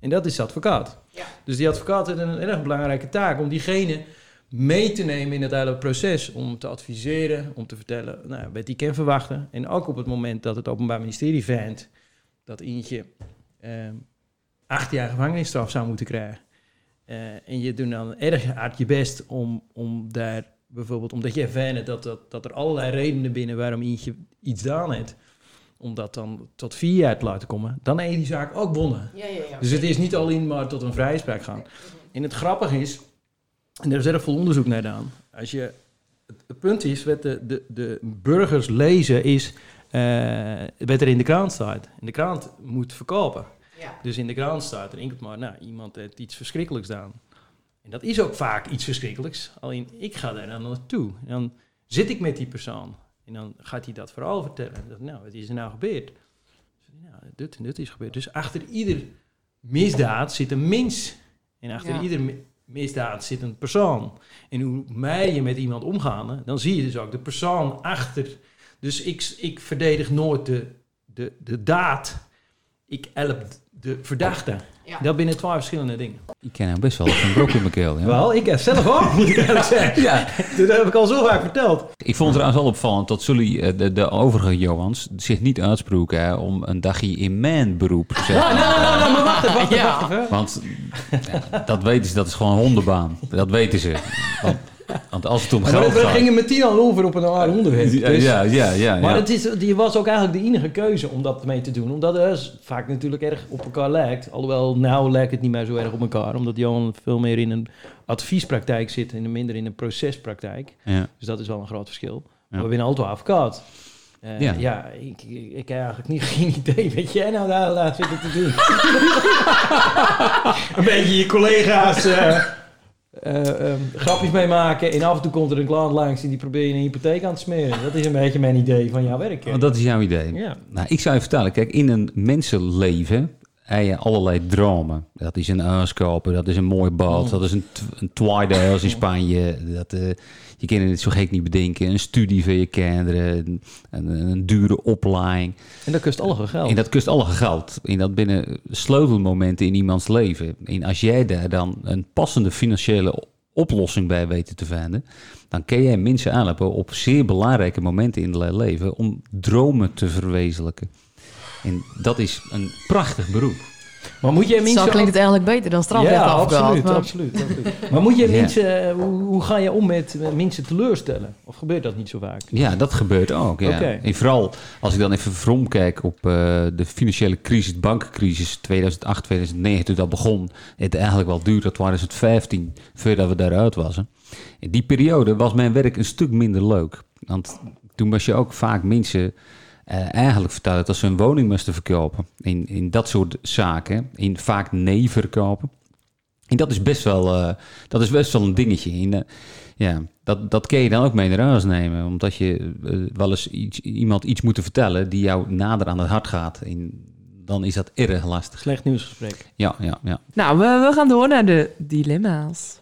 En dat is de advocaat. Ja. Dus die advocaat heeft een erg belangrijke taak om diegene mee te nemen in het hele proces. Om te adviseren, om te vertellen nou, wat die kan verwachten. En ook op het moment dat het Openbaar Ministerie vindt dat eentje ehm, acht jaar gevangenisstraf zou moeten krijgen. Eh, en je doet dan erg hard je best om, om daar bijvoorbeeld, omdat je vindt dat, dat, dat er allerlei redenen binnen waarom eentje iets gedaan heeft, om dat dan tot vier jaar te laten komen, dan heb je die zaak ook wonnen. Ja, ja, ja. Dus het is niet alleen maar tot een vrijspraak gaan. En het grappige is, en er is erg veel onderzoek naar gedaan, als je, het, punt is, wat de, de, de burgers lezen is eh, wat er in de krant staat. En de krant moet verkopen. Ja. Dus in de krant staat er enkel maar, nou, iemand heeft iets verschrikkelijks gedaan. En dat is ook vaak iets verschrikkelijks. Alleen ik ga daar dan naartoe. En dan zit ik met die persoon. En dan gaat hij dat verhaal vertellen. Nou, wat is er nou gebeurd? Nou, dit en dit is gebeurd. Dus achter ieder misdaad zit een mens. En achter Ja. ieder mi- misdaad zit een persoon. En hoe mij je met iemand omgaan, dan zie je dus ook de persoon achter. Dus ik, ik verdedig nooit de, de, de daad. ik help de verdachte. Ja. Dat binnen twee verschillende dingen. Ik ken hem best wel een brok in mijn keel. Ja. Wel, ik heb zelf ook, moet ik eerlijk zeggen. Ja. Dat heb ik al zo vaak verteld. Ik vond het trouwens wel opvallend dat jullie, eh, de, de overige Johans, zich niet uitsproken hè, om een dagje in mijn beroep te zetten. Ah, nou, nou, nou, maar wacht even, wacht even, Ja. wacht even. Want ja, dat weten ze, dat is gewoon hondenbaan. Dat weten ze. Want, want als het om Maar geld we gaat... gingen met tien al over op een aardig onderwerp. Ja, Dus- ja, ja, ja. Maar het is, die was ook eigenlijk de enige keuze om dat mee te doen. Omdat het vaak natuurlijk erg op elkaar lijkt. Alhoewel, nou lijkt het niet meer zo erg op elkaar. Omdat Johan veel meer in een adviespraktijk zit en minder in een procespraktijk. Ja. Dus dat is wel een groot verschil. Ja. Maar we winnen altijd advocaat. Eh, Ja. ja, ik, ik, ik heb eigenlijk niet, geen idee wat jij nou daar, daar zit te doen. een beetje je collega's eh, eh, eh, grapjes mee maken. En af en toe komt er een klant langs en die probeer je een hypotheek aan te smeren. Dat is een beetje mijn idee van jouw werk. hè. Oh, dat is jouw idee. Ja. Nou, ik zou je vertellen, kijk, in een mensenleven je allerlei dromen. Dat is een huis kopen, dat is een mooi bad, Mm. dat is een, een huis in Spanje. Dat, eh, je kan het zo gek niet bedenken. Een studie voor je kinderen, een, een, dure opleiding. En dat kost alle geld. En dat kost alle geld. En dat binnen sleutelmomenten in iemands leven. En als jij daar dan een passende financiële oplossing bij weet te vinden, dan kun jij mensen aanhelpen op zeer belangrijke momenten in hun leven om dromen te verwezenlijken. En dat is een prachtig beroep. maar moet Zo mensen... klinkt het eigenlijk beter dan strafrecht ja, afgehaald. absoluut, maar- absoluut, absoluut. Maar moet je Ja. mensen... eh, hoe, hoe ga je om met mensen teleurstellen? Of gebeurt dat niet zo vaak? Ja, dat gebeurt ook. Ja. En vooral als ik dan even vrom kijk op eh, de financiële crisis, de bankencrisis 2008, 2009, toen dat begon. Het eigenlijk wel duurde tot 2015 voordat we daaruit waren. In die periode was mijn werk een stuk minder leuk. Want toen was je ook vaak mensen eh, eigenlijk vertellen dat ze een woning moesten verkopen. In, in dat soort zaken. In vaak nee verkopen. En dat is best wel, eh, dat is best wel een dingetje. En, eh, ja, dat, dat kun je dan ook mee naar huis nemen. Omdat je wel eens iets, iemand iets moet vertellen die jou nader aan het hart gaat. En dan is dat erg lastig. Slecht nieuwsgesprek. Ja, ja, ja. Nou, we, we gaan door naar de dilemma's.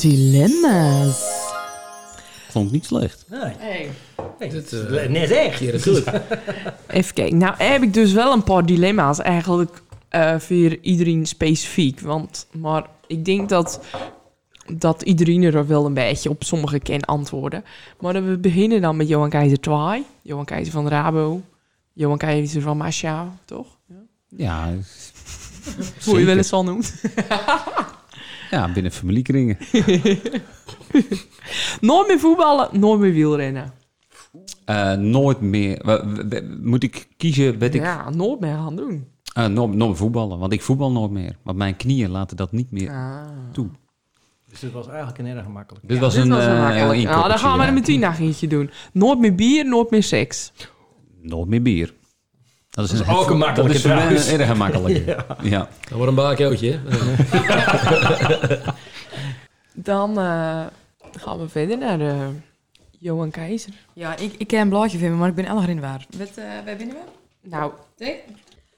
Dilemma's. Vond ik niet slecht. Nee, Hey. hey, dat eh, is net echt. Even kijken. Nou, heb ik dus wel een paar dilemma's eigenlijk eh voor iedereen specifiek. Want, maar ik denk dat, dat iedereen er wel een beetje op sommige kan antwoorden. Maar we beginnen dan met Johan Keizer 2. Johan Keizer van Rabo. Johan Keizer van Masha, toch? Ja, Hoe je wel eens van noemt. Ja, binnen familiekringen. Nooit meer voetballen, nooit meer wielrennen. Eh, nooit meer. wa- wa- wa- Moet ik kiezen? Weet ik, Ja, nooit meer gaan doen. Eh, nooit, nooit meer voetballen, want ik voetbal nooit meer. Want mijn knieën laten dat niet meer. Ah. Dus dit was eigenlijk een erg gemakkelijk. Dit was Dit een, was wel eh, makkelijk. heel Nou, dan gaan we ja. er meteen een eentje doen. Nooit meer bier, nooit meer seks. Nooit meer bier. Dat is, Dat is ook een makkelijke Dat is voor mij trouwens. een erg makkelijke. ja. Dat wordt een baakjootje. hè? Dan eh, gaan we verder naar de Johan Keizer. Ja, ik, ik ken een blaadje vinden, maar ik ben erg in de waar. Wat, eh waar binnen we? Nou,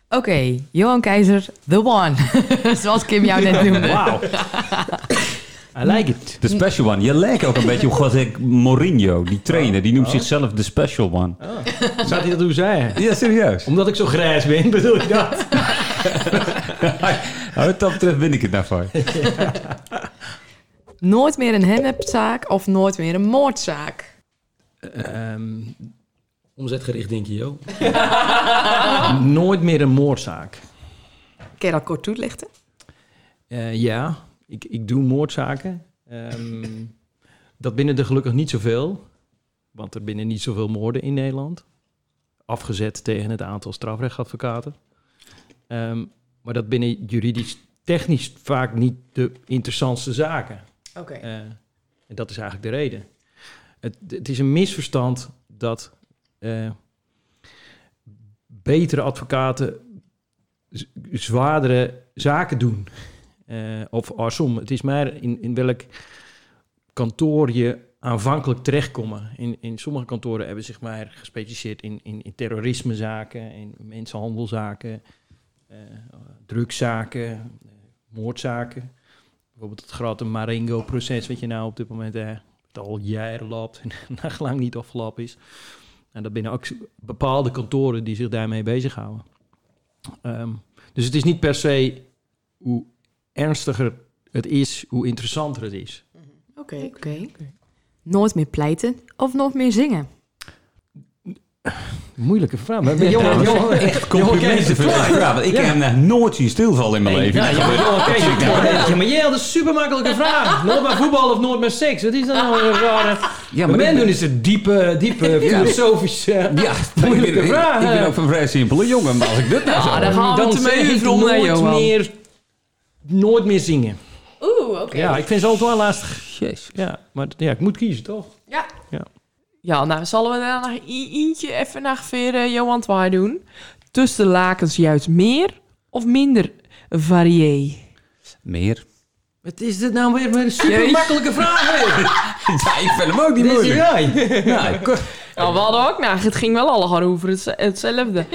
Oké, Johan Keizer, the one. Zoals Kim jou net noemde. Wauw. I like it. De special one. Je lijkt ook een beetje op José Mourinho, die trainer. Die noemt Oh. zichzelf de special one. Zou hij dat hoe zeggen? Ja, serieus. Omdat ik zo grijs ben, bedoel je dat? Wat dat betreft ben ik het daarvoor. Nooit meer een hennepzaak of nooit meer een moordzaak. Ehm, Omzetgericht, denk je, joh. nooit meer een moordzaak. Kun je dat kort toelichten? Eh, ja, ik, ik doe moordzaken. Ehm, dat binnen er gelukkig niet zoveel. Want er binnen niet zoveel moorden in Nederland. Afgezet tegen het aantal strafrechtadvocaten. Ehm, maar dat binnen juridisch technisch vaak niet de interessantste zaken. Eh, en dat is eigenlijk de reden. Het, het is een misverstand dat eh, betere advocaten zwaardere zaken doen. Eh, of andersom. Het is maar in, in welk kantoor je aanvankelijk terechtkomen. In, in sommige kantoren hebben zich maar gespecialiseerd in, in, in terrorismezaken, in mensenhandelzaken, eh drugszaken, moordzaken. Bijvoorbeeld het grote Marengo-proces, wat je nou op dit moment eh, al jaren loopt en nog lang niet afgelopen is. En dat binnen ook bepaalde kantoren die zich daarmee bezighouden. Ehm, dus het is niet per se hoe ernstiger het is, hoe interessanter het is. Oké, oké. Nooit meer pleiten of nooit meer zingen? Moeilijke vraag. Maar Johan, Johan, Echt complimenten voor deze vraag. Want ik Ja. heb nog nooit zien stilvallen in mijn leven. Ja, ja, maar net, ja, maar jij had een super makkelijke vraag. Nooit meer voetbal of nooit meer seks. Wat is dat nou een rare... Ja, maar maar men doen is het diepe, diepe filosofische... Ja, Moeilijke ik ben, vraag, Ik, ik ben ook van vrij simpele jongen, maar als ik dit nou zo... Daar gaan we dan het nooit meer, nooit meer zingen. Oeh, oké. Ja, ik vind ze altijd wel lastig. Jezus. Ja, maar ja, ik moet kiezen, toch? Ja. Ja, nou, zullen we daar nog eentje even naar weer eh, Johan Twaai doen? Tussen de lakens juist meer of minder varié? Meer. Wat is dit nou weer met een super makkelijke vraag weer? Ja, ik vind hem ook niet Dit is moeilijk. jij. Ja, ik- Ja, we hadden ook, nou, het ging wel allemaal over het, hetzelfde.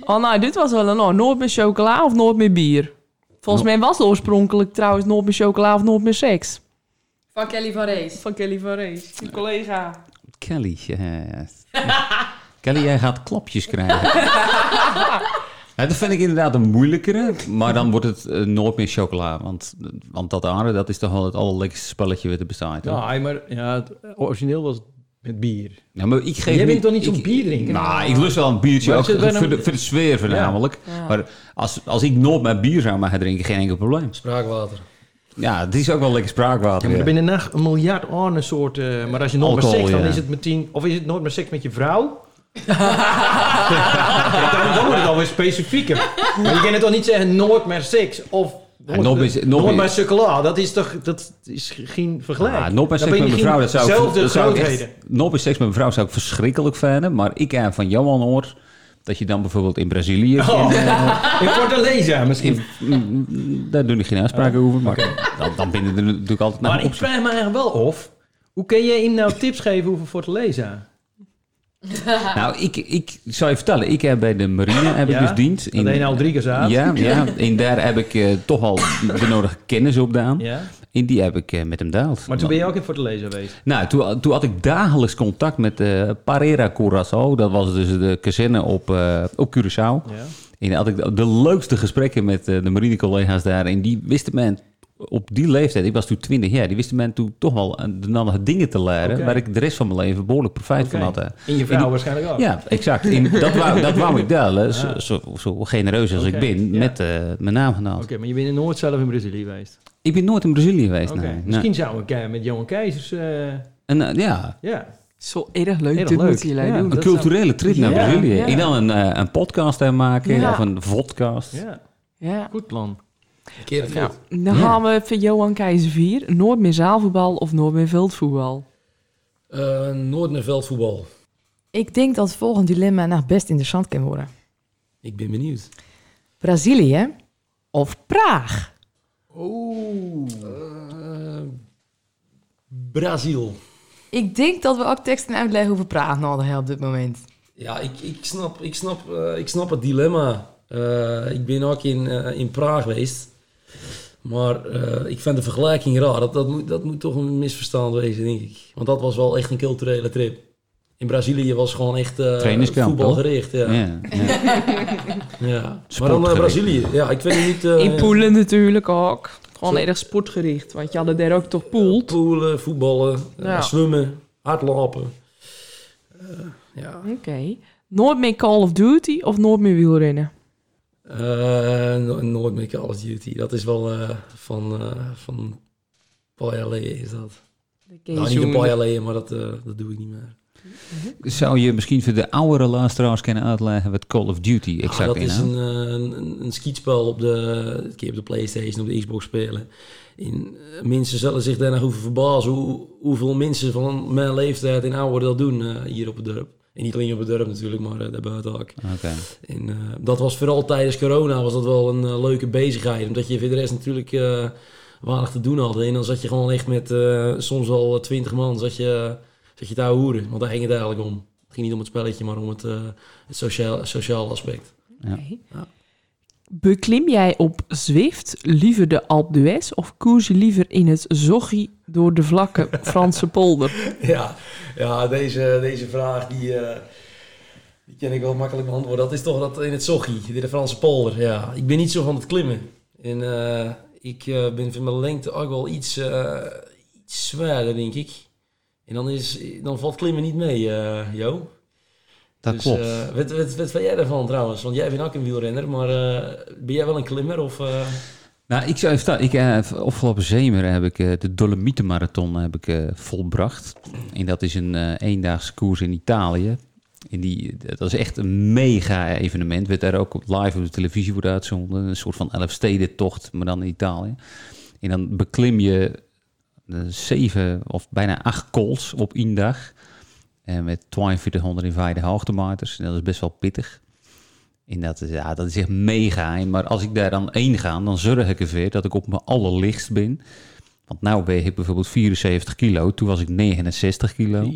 Oh, nou, dit was wel een oh, nooit meer chocola of nooit meer bier. Volgens mij was het oorspronkelijk trouwens nooit meer chocola of nooit meer seks. Van Kelly van Rees. Van Kelly van Rees, die collega. Kelly. ja. Kelly, jij gaat klapjes krijgen. Ja, dat vind ik inderdaad een moeilijkere, maar dan wordt het eh, nooit meer chocola. Want, want dat andere, dat is toch wel het allerlekkerste spelletje wat er bestaat. Ja, maar ja, het origineel was met bier. Ja, maar ik geef Jij niet- bent toch niet zo'n bier drinken? Nou, ik lust wel een biertje, ook voor, een- de, voor de sfeer voornamelijk. Maar als, als ik nooit mijn bier zou mogen drinken, geen enkel probleem. Spraakwater. Ja, het is ook wel lekker spraakwater. Ja, maar er binnen nacht een miljard andere soorten. Maar als je nooit meer seks, dan ja. is het meteen... Of is het nooit meer seks met je vrouw? Ja, dan, dan wordt het alweer specifieker. Maar je kan het toch niet zeggen nooit meer seks of... Nooit meer- nooit nooit meer- meer chocola. Dat is toch dat is geen vergelijk. Ja, nooit meer seks met je mijn vrouw, geen dat zou ik... zelfde dat zou ik echt- grootheden. nooit meer seks met mijn vrouw zou ik verschrikkelijk vinden. Maar ik heb van Johan hoor dat je dan bijvoorbeeld in Brazilië... Oh. in, eh, In Fortaleza misschien. in- daar doe ik geen uitspraken over. Maar dan, dan binnen er natuurlijk altijd nog Maar ik vraag me eigenlijk wel af... Hoe kun jij hem nou tips geven over Fortaleza? Nou, ik, ik zou je vertellen, ik heb bij de marine heb ik dus dienst. Dat hij nou drie keer zaad. Ja, ja, en daar heb ik eh, toch al de nodige kennis opgedaan. Ja. En die heb ik eh, met hem deeld. Maar toen ben je ook in Fortaleza geweest. Nou, toen, toen had ik dagelijks contact met eh Parera Curaçao. Dat was dus de kazerne op, eh, op Curaçao. Ja. En had ik de leukste gesprekken met de marinecollega's daar. En die wisten men op die leeftijd, ik was toen 20 jaar, die wisten men toen toch wel eh, de nodige dingen te leren. Waar ik de rest van mijn leven behoorlijk profijt van had. In je vrouw waarschijnlijk ook. Ja, exact. En dat, wou, dat wou ik delen, zo, zo, zo genereus als ik ben, ja. met eh, mijn naam genoemd. Oké, maar je bent nooit zelf in Brazilië geweest. Ik ben nooit in Brazilië geweest. Nee. Nee. Misschien zou ik eh, met Johan Keizers... eh, En, ja, ja, Zo erg leuk, Erg dit leuk, moeten jullie ja. doen. een dat culturele trip naar Brazilië. ja. En dan een, een podcast maken, Ja. of een vodcast. ja, Ja. goed plan. Een keer het Nou, goed. dan gaan we voor Johan Keizer 4. Nooit meer zaalvoetbal of nooit meer veldvoetbal. Eh, nooit meer veldvoetbal. Ik denk dat het volgende dilemma nog best interessant kan worden. Ik ben benieuwd. Brazilië of Praag? Eh, Brazil. Ik denk dat we ook teksten uitleggen over Praag nodig hebben op dit moment. Ja, ik, ik, snap, ik, snap, eh, ik snap het dilemma. Eh, ik ben ook in, in Praag geweest. Maar eh, ik vind de vergelijking raar. Dat, dat, moet, dat moet toch een misverstand wezen, denk ik. Want dat was wel echt een culturele trip. In Brazilië was gewoon echt eh Trainingskamp, voetbalgericht. Ja. Ja. Ja, ja. Maar dan eh. Brazilië. Ja, ik weet niet... eh, In Poelen natuurlijk ook. Gewoon erg sportgericht. Want je hadden daar ook toch poelt. Poelen, voetballen, eh, Ja. zwemmen, hardlopen. Eh, ja. Oké. Nooit meer Call of Duty of nooit meer wielrennen? Eh, no- nooit meer Call of Duty. Dat is wel eh, van, eh van een paar jaar geleden is dat. Nou, niet een paar jaar geleden, maar dat, eh, dat doe ik niet meer. Zou je misschien voor de oudere luisteraars kunnen uitleggen wat Call of Duty Ah, exact dat is een, een, een, een schietspel op de, op de Playstation, op de Xbox spelen. En, eh, mensen zullen zich daar nog over verbazen hoe, hoeveel mensen van mijn leeftijd en ouder dat doen eh, hier op het dorp. En niet alleen op het dorp natuurlijk, maar uh, daarbuiten ook. Oké. En eh, dat was vooral tijdens corona was dat wel een eh, leuke bezigheid. Omdat je voor de rest natuurlijk eh weinig te doen had. En dan zat je gewoon echt met eh, soms wel twintig man zat je, zat je te hoeren. Want daar ging het eigenlijk om. Het ging niet om het spelletje, maar om het, eh, het sociaal, sociaal aspect. Ja. Ja. Beklim jij op Zwift liever de Alpe d'Huez of koers je liever in het zoggie door de vlakke Franse polder? Ja, ja deze, deze vraag die, eh, Die ken ik wel makkelijk beantwoorden. Dat is toch dat in het in de Franse polder. Ja, ik ben niet zo van het klimmen. En eh, ik eh, ben van mijn lengte ook wel iets, iets zwaarder, denk ik. En dan, is, dan valt klimmen niet mee, Jo. Dat Dus, klopt. eh, wat, wat, wat vind jij daarvan trouwens? Want jij bent ook een wielrenner, maar eh, ben jij wel een klimmer? Of, eh? Nou, ik zou even staan. Ik, afgelopen zomer heb ik de Dolomietenmarathon heb ik, volbracht. En dat is een eendaagse koers in Italië. En die, dat is echt een mega evenement. Werd daar ook live op de televisie voor uitzonden. Een soort van elfstedentocht, maar dan in Italië. En dan beklim je zeven of bijna acht kools op één dag. En met 4250 hoogtemeters. Dat is best wel pittig. En dat is, ja, dat is echt mega. Maar als ik daar dan één ga, dan zorg ik ervoor dat ik op mijn allerlichtst ben. Want nu weeg ik bijvoorbeeld 74 kilo. Toen was ik 69 kilo.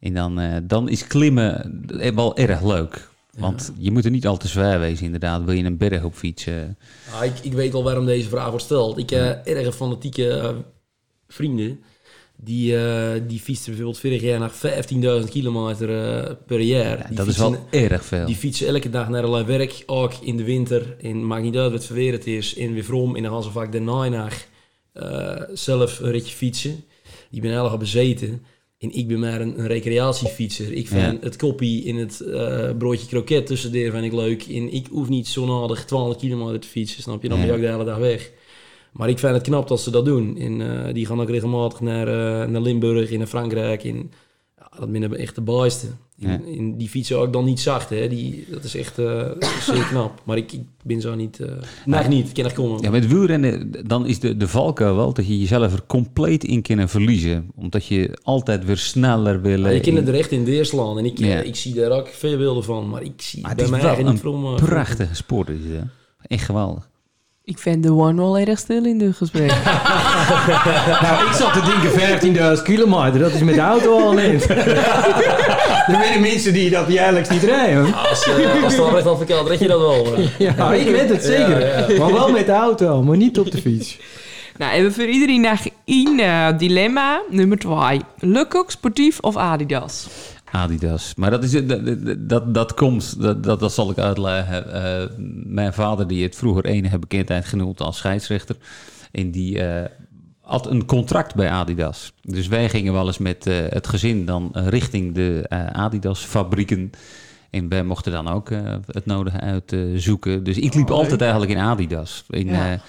En dan, eh, dan is klimmen eh, wel erg leuk. Want je moet er niet al te zwaar wezen, inderdaad. Wil je een berg op fietsen? Ah, ik, ik weet al waarom deze vraag wordt gesteld. Ik heb erg fanatieke eh, vrienden. Die, eh die fietsen bijvoorbeeld vorig jaar naar 15.000 kilometer eh, per jaar. Ja, die dat is fietsen, wel erg veel. Die fietsen elke dag naar hun werk, ook in de winter. En maakt niet uit wat voor weer het is. En weer. En dan gaan ze vaak daarna naar eh, zelf een ritje fietsen. Die ben erg bezeten. En ik ben maar een, een recreatiefietser. Ik vind Ja. het koppie in het broodje kroket tussendoor vind ik leuk. En ik hoef niet zo nodig 12 kilometer te fietsen, snap je? Dan ben je ook de hele dag weg. Maar ik vind het knap dat ze dat doen. En eh, die gaan ook regelmatig naar, eh, naar Limburg en naar Frankrijk. En ja, dat ben echt de baaiste. Ja. Die fietsen ook dan niet zacht, hè. Die, dat is echt eh, zeer knap. Maar ik, ik ben zo niet... eh nog niet, ik kan er komen. Ja, met wielrennen, dan is de, de valkuil wel dat je jezelf er compleet in kan verliezen. Omdat je altijd weer sneller wil. Ja, je in- kan er echt in deerslaan. En ik, Ja. ik zie daar ook veel beelden van. Maar ik zie Maar het bij mij niet een prachtige sport. Is het, hè? Echt geweldig. Ik vind de one wel erg stil in de gesprek. Nou, ik zat te denken 15.000 kilometer, dat is met de auto al niet. er zijn mensen die dat jaarlijks niet rijden. Als, eh, als het al red je dat wel. Ja, ik weet het zeker. Ja, Maar wel met de auto, maar niet op de fiets. nou, hebben we voor iedereen nog één eh, dilemma. Nummer twee. Leukok, sportief of Adidas? Adidas. Maar dat, is, dat, dat- dat, komt, dat, dat, dat zal ik uitleggen. Eh, mijn vader, die het vroeger enige bekendheid genoemd als scheidsrechter. En die eh, had een contract bij Adidas. Dus wij gingen wel eens met eh, het gezin dan richting de Adidas-fabrieken. En wij mochten dan ook het nodige uitzoeken. dus ik liep Oh, altijd eigenlijk in Adidas. In, Ja.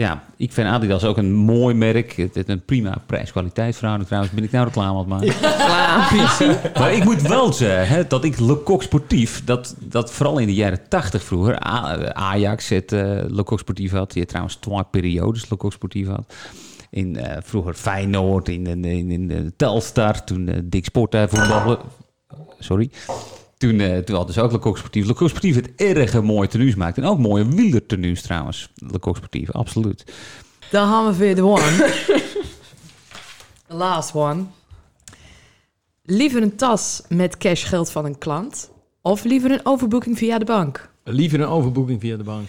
Ja. ik vind Adidas ook een mooi merk. Het heeft een prima prijs-kwaliteit verhouding trouwens. Ben ik nou reclame aan het maken? Maar ik moet wel zeggen hè, dat ik Le Coq Sportief, dat, dat vooral in de jaren tachtig vroeger, A- Ajax het eh Le Coq Sportief had, die trouwens twee periodes Le Coq Sportief had. In, eh, vroeger Feyenoord, in, in, in, in de Telstar, toen eh, Dick Sport voetballen. Sorry. Toen, eh, toen hadden ze ook Le Coq Sportief. Le Coq Sportief het erg mooie tenues maakt. En ook mooie wielertenues trouwens. Le Coq Sportief, absoluut. Dan gaan we weer de one. The last one. Liever een tas met cashgeld van een klant... of liever een overboeking via de bank? Liever een overboeking via de bank.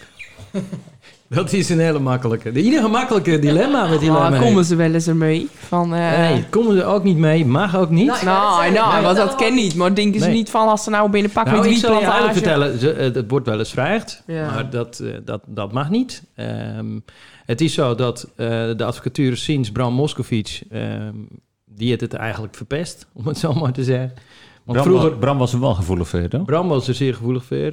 Dat is een hele makkelijke. De enige makkelijke dilemma met dilemma. Nou, komen ze wel eens ermee. Van, eh, Nee, komen ze ook niet mee. Mag ook niet. Nou, nou, want dat ken niet. Maar denken ze Nee. niet van als ze nou binnenpakken Nou, met ik zal je vertellen, ze, eh, het wordt wel eens vrijgd, Ja. maar dat, eh, dat, dat mag niet. Ehm, het is zo dat eh, de advocatuur sinds Bram Moskovic, ehm, die heeft het eigenlijk verpest, om het zo maar te zeggen. Want Bram, vroeger, was, Bram was er wel gevoelig voor, toch? Bram was er zeer gevoelig voor, eh,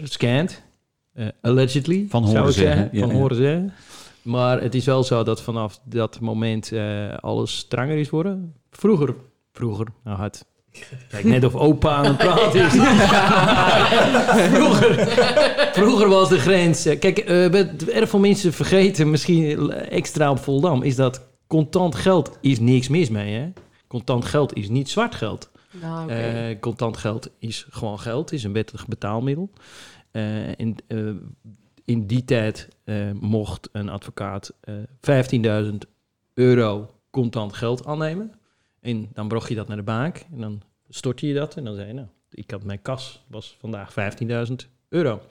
allegedly, Van zou horen ik zeggen. zeggen, ja, van ja. horen zeggen. Maar het is wel zo dat vanaf dat moment eh, alles stranger is worden. Vroeger, vroeger, nou had... Kijk, net of opa aan het praten is. vroeger, vroeger was de grens... eh, Kijk, eh, wat erg veel mensen vergeten, misschien extra op Voldam... is dat contant geld is niks mis mee, hè? Contant geld is niet zwart geld. Nou. Eh, contant geld is gewoon geld, is een wettig betaalmiddel. Eh, in, eh, in die tijd eh, mocht een advocaat eh 15.000 euro contant geld aannemen. En dan bracht je dat naar de bank en dan stortte je dat. En dan zei je, nou, ik had mijn kas, was vandaag 15.000 euro.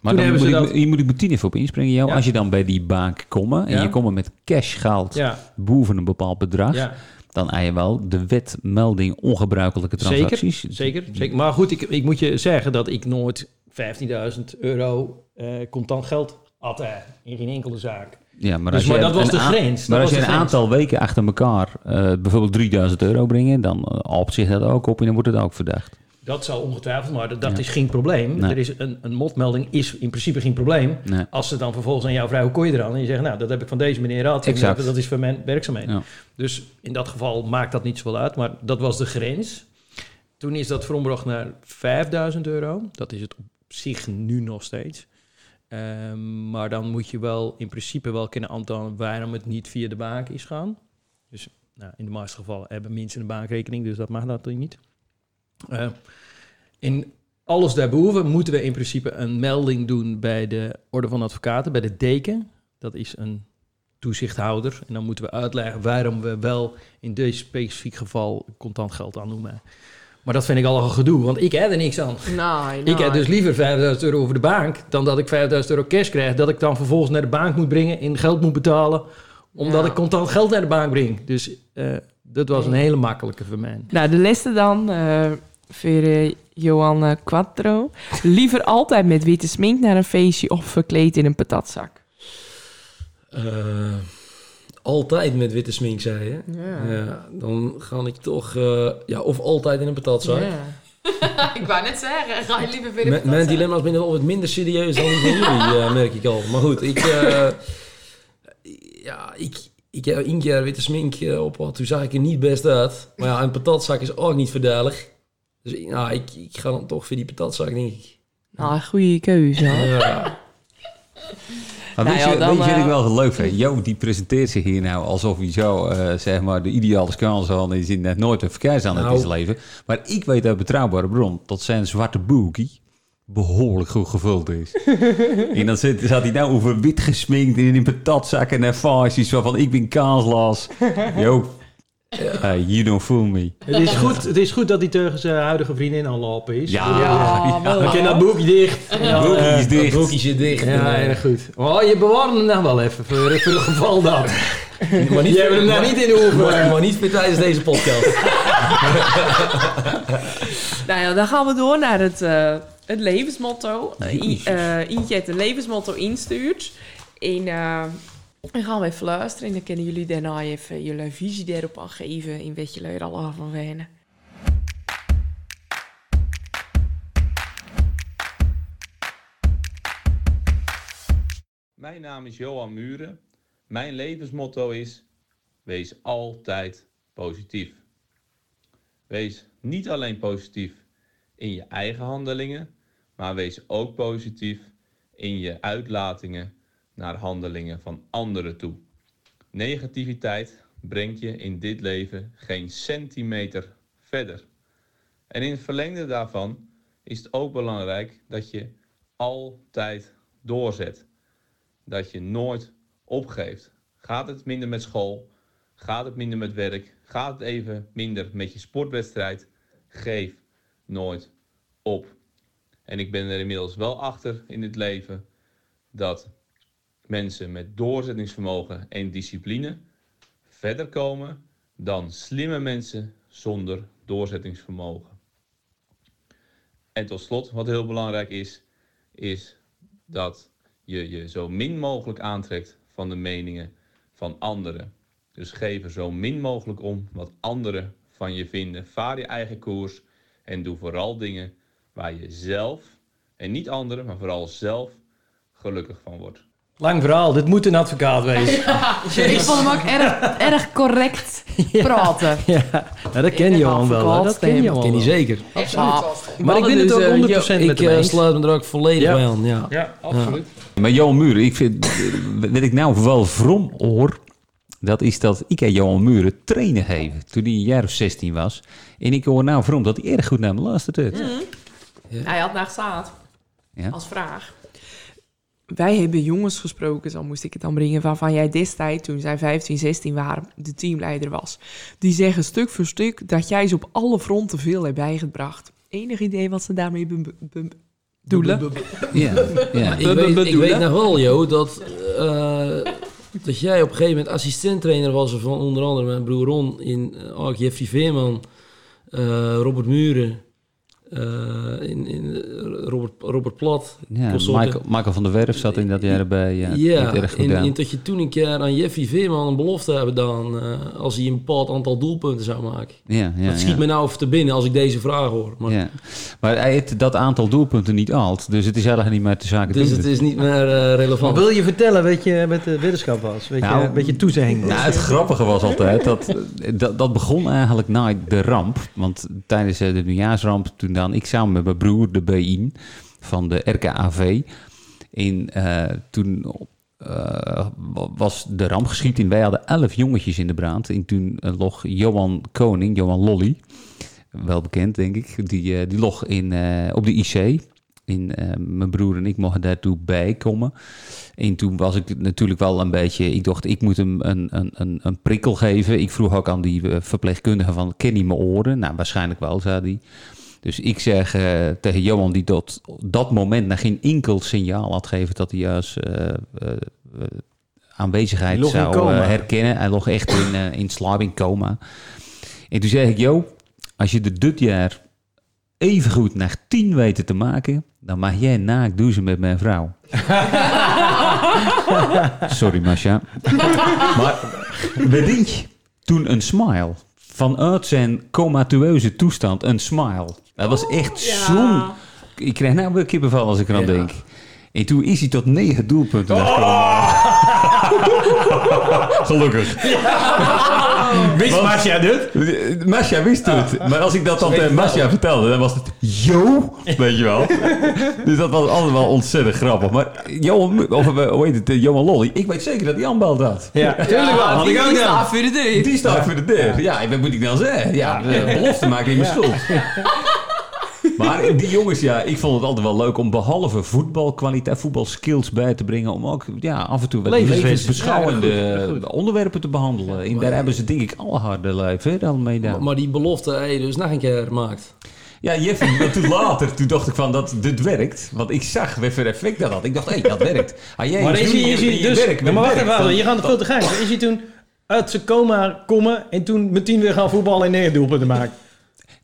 Maar Toen dan moet ze ik, dat- hier moet ik meteen even op inspringen. Jou. Ja. Als je dan bij die bank komt en Ja. je komt met cash geld boven een bepaald bedrag, ja. Dan heb je wel de wetmelding ongebruikelijke transacties. Zeker, zeker, zeker. Maar goed, ik, ik moet je zeggen dat ik nooit 15.000 euro eh, contant geld had eh, in geen enkele zaak. Ja, maar, Dus, als je dat was de grens, Maar als je een aantal weken achter elkaar eh, bijvoorbeeld 3000 euro brengen, dan op zich dat ook op en dan wordt het ook verdacht. Dat zal ongetwijfeld, maar dat, dat Ja. is geen probleem. Nee. Er is een, een motmelding is in principe geen probleem. Nee. Als ze dan vervolgens aan jou vragen, hoe kon je eraan? En je zegt, nou, dat heb ik van deze meneer gehad. Exact. Dat is voor mijn werkzaamheden. Ja. Dus in dat geval maakt dat niet zoveel uit. Maar dat was de grens. Toen is dat verombracht naar 5000 euro. Dat is het op zich nu nog steeds. Ehm, maar dan moet je wel in principe wel kunnen aantonen waarom het niet via de bank is gaan. Dus nou, in de meeste gevallen hebben mensen een bankrekening, dus dat mag natuurlijk niet. Eh, in alles daarboven moeten we in principe een melding doen bij de Orde van Advocaten, bij de deken. Dat is een toezichthouder. En dan moeten we uitleggen waarom we wel in deze specifiek geval contant geld aannoemen. Maar dat vind ik al een gedoe, want ik heb er niks aan. Nee, Ik heb dus liever 5000 euro over de bank dan dat ik 5000 euro cash krijg. Dat ik dan vervolgens naar de bank moet brengen en geld moet betalen. Omdat Ja. ik contant geld naar de bank breng. Dus eh, dat was een hele makkelijke voor mij. Nou, de liste dan eh voor eh, Johan Quattro. Liever altijd met witte smink naar een feestje of verkleed in een patatzak. Eh, altijd met witte smink, zei je. Ja. Ja, dan ga ik toch... eh, ja, of altijd in een patatzak. ik wou net zeggen, ga je liever weer M- Mijn dilemma's zijn wel wat minder serieus dan die van jullie, merk ik al. Maar goed, ik... eh, ja, ik... Ik heb één keer witte smink eh, op had, toen zag ik er niet best uit. Maar ja, een patatzak is ook niet verdelig. Dus ja, ik, ik ga dan toch voor die patatzak, denk ik. Nou, goede keuze. Ja. Maar Nou weet, ja, je, dan, weet je wat ik eh, wel leuk vind? Jo, die presenteert zich hier nou alsof hij zo, eh, zeg maar, de ideale. En is net nooit een verkeersaan Nou. in zijn leven. Maar ik weet uit betrouwbare bron dat zijn zwarte boekie behoorlijk goed gevuld is. en dan zit, zat hij nou over wit gesminkt in een patatzakken en fases van ik ben kaaslas. Yo, hey, you don't fool me. Het is goed, het is goed dat hij tegen zijn huidige vriendin aan lopen is. Ja, Ja, wel. Dan kan dat boekje dicht. Ja, Boekje eh, is dicht. Dat boekje zit dicht. Ja, erg goed. Oh, je bewaart hem nog wel even voor, voor het geval dat. maar niet, Je hebt hem nou niet in de oefen. maar, maar niet meer tijdens deze podcast. Nou ja, dan gaan we door naar het, eh, het levensmotto. Nee, eh, Ietje het levensmotto instuurt. En eh, dan gaan we even luisteren. En dan kunnen jullie daarna even jullie visie daarop aangeven. In wat jullie er allemaal van wennen. Mijn naam is Johan Muren. Mijn levensmotto is: wees altijd positief. Wees niet alleen positief in je eigen handelingen, maar wees ook positief in je uitlatingen naar handelingen van anderen toe. Negativiteit brengt je in dit leven geen centimeter verder. En in het verlengde daarvan is het ook belangrijk dat je altijd doorzet dat je nooit opgeeft. Gaat het minder met school? Gaat het minder met werk? Gaat het even minder met je sportwedstrijd? Geef nooit op. En ik ben er inmiddels wel achter in het leven dat mensen met doorzettingsvermogen en discipline verder komen dan slimme mensen zonder doorzettingsvermogen. En tot slot, wat heel belangrijk is, is dat je je zo min mogelijk aantrekt van de meningen van anderen. Dus geef er zo min mogelijk om wat anderen van je vinden. Vaar je eigen koers en doe vooral dingen waar je zelf, en niet anderen, maar vooral zelf, gelukkig van wordt. Lang verhaal, dit moet een advocaat wezen. Ik vond hem ook erg, erg correct praten. Ja, dat ken Johan wel. hè. Dat ken Johan Ken je zeker. Maar ik ben het ook 100% Ik met hem eh, eens. sluit me er ook volledig Ja. bij aan. Ja. Ja, absoluut. Maar Johan Muren, ik vind, wat ik nou wel vrom hoor, dat is dat ik aan Johan Muren trainen geven toen hij een jaar of 16 was. En ik hoor nou vrom dat hij erg goed naar me luistert. Heeft. Hij had naar staat Ja. als vraag. Wij hebben jongens gesproken, zo moest ik het dan brengen, waarvan jij destijds, toen zij 15, 16 waren, de teamleider was. Die zeggen stuk voor stuk dat jij ze op alle fronten veel hebt bijgebracht. Enig idee wat ze daarmee be- be- bedoelen? Ja, ja. Ik weet, ik weet nog wel, Jo, dat... eh, dat jij op een gegeven moment assistenttrainer was van onder andere mijn broer Ron in uh, Jeffrey Veerman, eh, Robert Muren, eh, in, in, eh, Robert, Robert Plat. Ja. Michael, Michael van der Werf zat in dat jaar erbij. Ja, Ja, erg en, gedaan. en dat je toen een keer aan Jeffrey Veerman een belofte hebben gedaan eh, als hij een bepaald aantal doelpunten zou maken. ja, ja, dat schiet ja. me nou even te binnen als ik deze vraag hoor. Maar, Ja. Maar hij heeft dat aantal doelpunten niet alt, dus het is eigenlijk niet meer te zaken Dus doen. het is niet meer eh, Maar relevant. wil je vertellen wat je met de weddenschap was? Weet je, Nou, wat je toezegging was? Nou, het grappige was altijd dat, dat dat begon eigenlijk na de ramp. Want tijdens eh, de nieuwjaarsramp, toen dan ik samen met mijn broer de BIN van de RKAV. In, eh, toen eh, was de ramp geschied en wij hadden elf jongetjes in de brand. En toen eh, log Johan Koning, Johan Lolly, wel bekend denk ik, die, die log in, op de IC. In, mijn broer en ik mochten daartoe bijkomen. En toen was ik natuurlijk wel een beetje... Ik dacht, ik moet hem een, een, een, een prikkel geven. Ik vroeg ook aan die verpleegkundige van... Ken hij mijn oren? Nou, waarschijnlijk wel, zei hij. Dus ik zeg eh, tegen Johan, die tot dat moment... nog geen enkel signaal had gegeven... dat hij juist eh, eh, aanwezigheid zou herkennen. Hij lag echt in, in slaap, in coma. En toen zei ik, Jo, als je er dit jaar even goed naar tien weten te maken... dan mag jij naakt douchen met mijn vrouw. Sorry, Masha. maar bedient je toen een smile. Vanuit zijn comatueuze toestand een smile. Dat was echt zo'n... Ik krijg nou weer kippenvel als ik eraan Ja. denk. En toen is hij tot negen doelpunten gekomen. Gelukkig. Wist Marcia dit? Masha wist het. Maar als ik dat dan tegen Masha vertelde, dan was het... Yo! Weet je wel. Dus dat was wel ontzettend grappig. Maar Johan, of eh, hoe heet het, eh, Johan Lolly, ik weet zeker dat hij aanbeld had. Ja, tuurlijk wel. Had die ik ook staat voor de deur. Die staat voor de deur. Ja, wat moet ik dan zeggen? Ja, belofte maken in mijn schuld. Maar die jongens, ja, ik vond het altijd wel leuk om behalve voetbalkwaliteit, voetbalskills bij te brengen, om ook ja, af en toe wat levensbeschouwende Ja, goed, goed. onderwerpen te behandelen. En daar hebben ze denk ik alle harde lijf hè, dan mee Maar, maar die belofte hij dus nog een keer maakt. Ja, Jeffrey, maar toen later, toen dacht ik van dat dit werkt. Want ik zag weer voor effect dat had. Ik dacht, hé, dat werkt. Ah, jij, Maar is je, is hij je dus... werk maar wacht even, dan- je gaat het veel te gek. Is hij toen uit zijn coma komen en toen meteen weer gaan voetballen en negen doelpunten maken?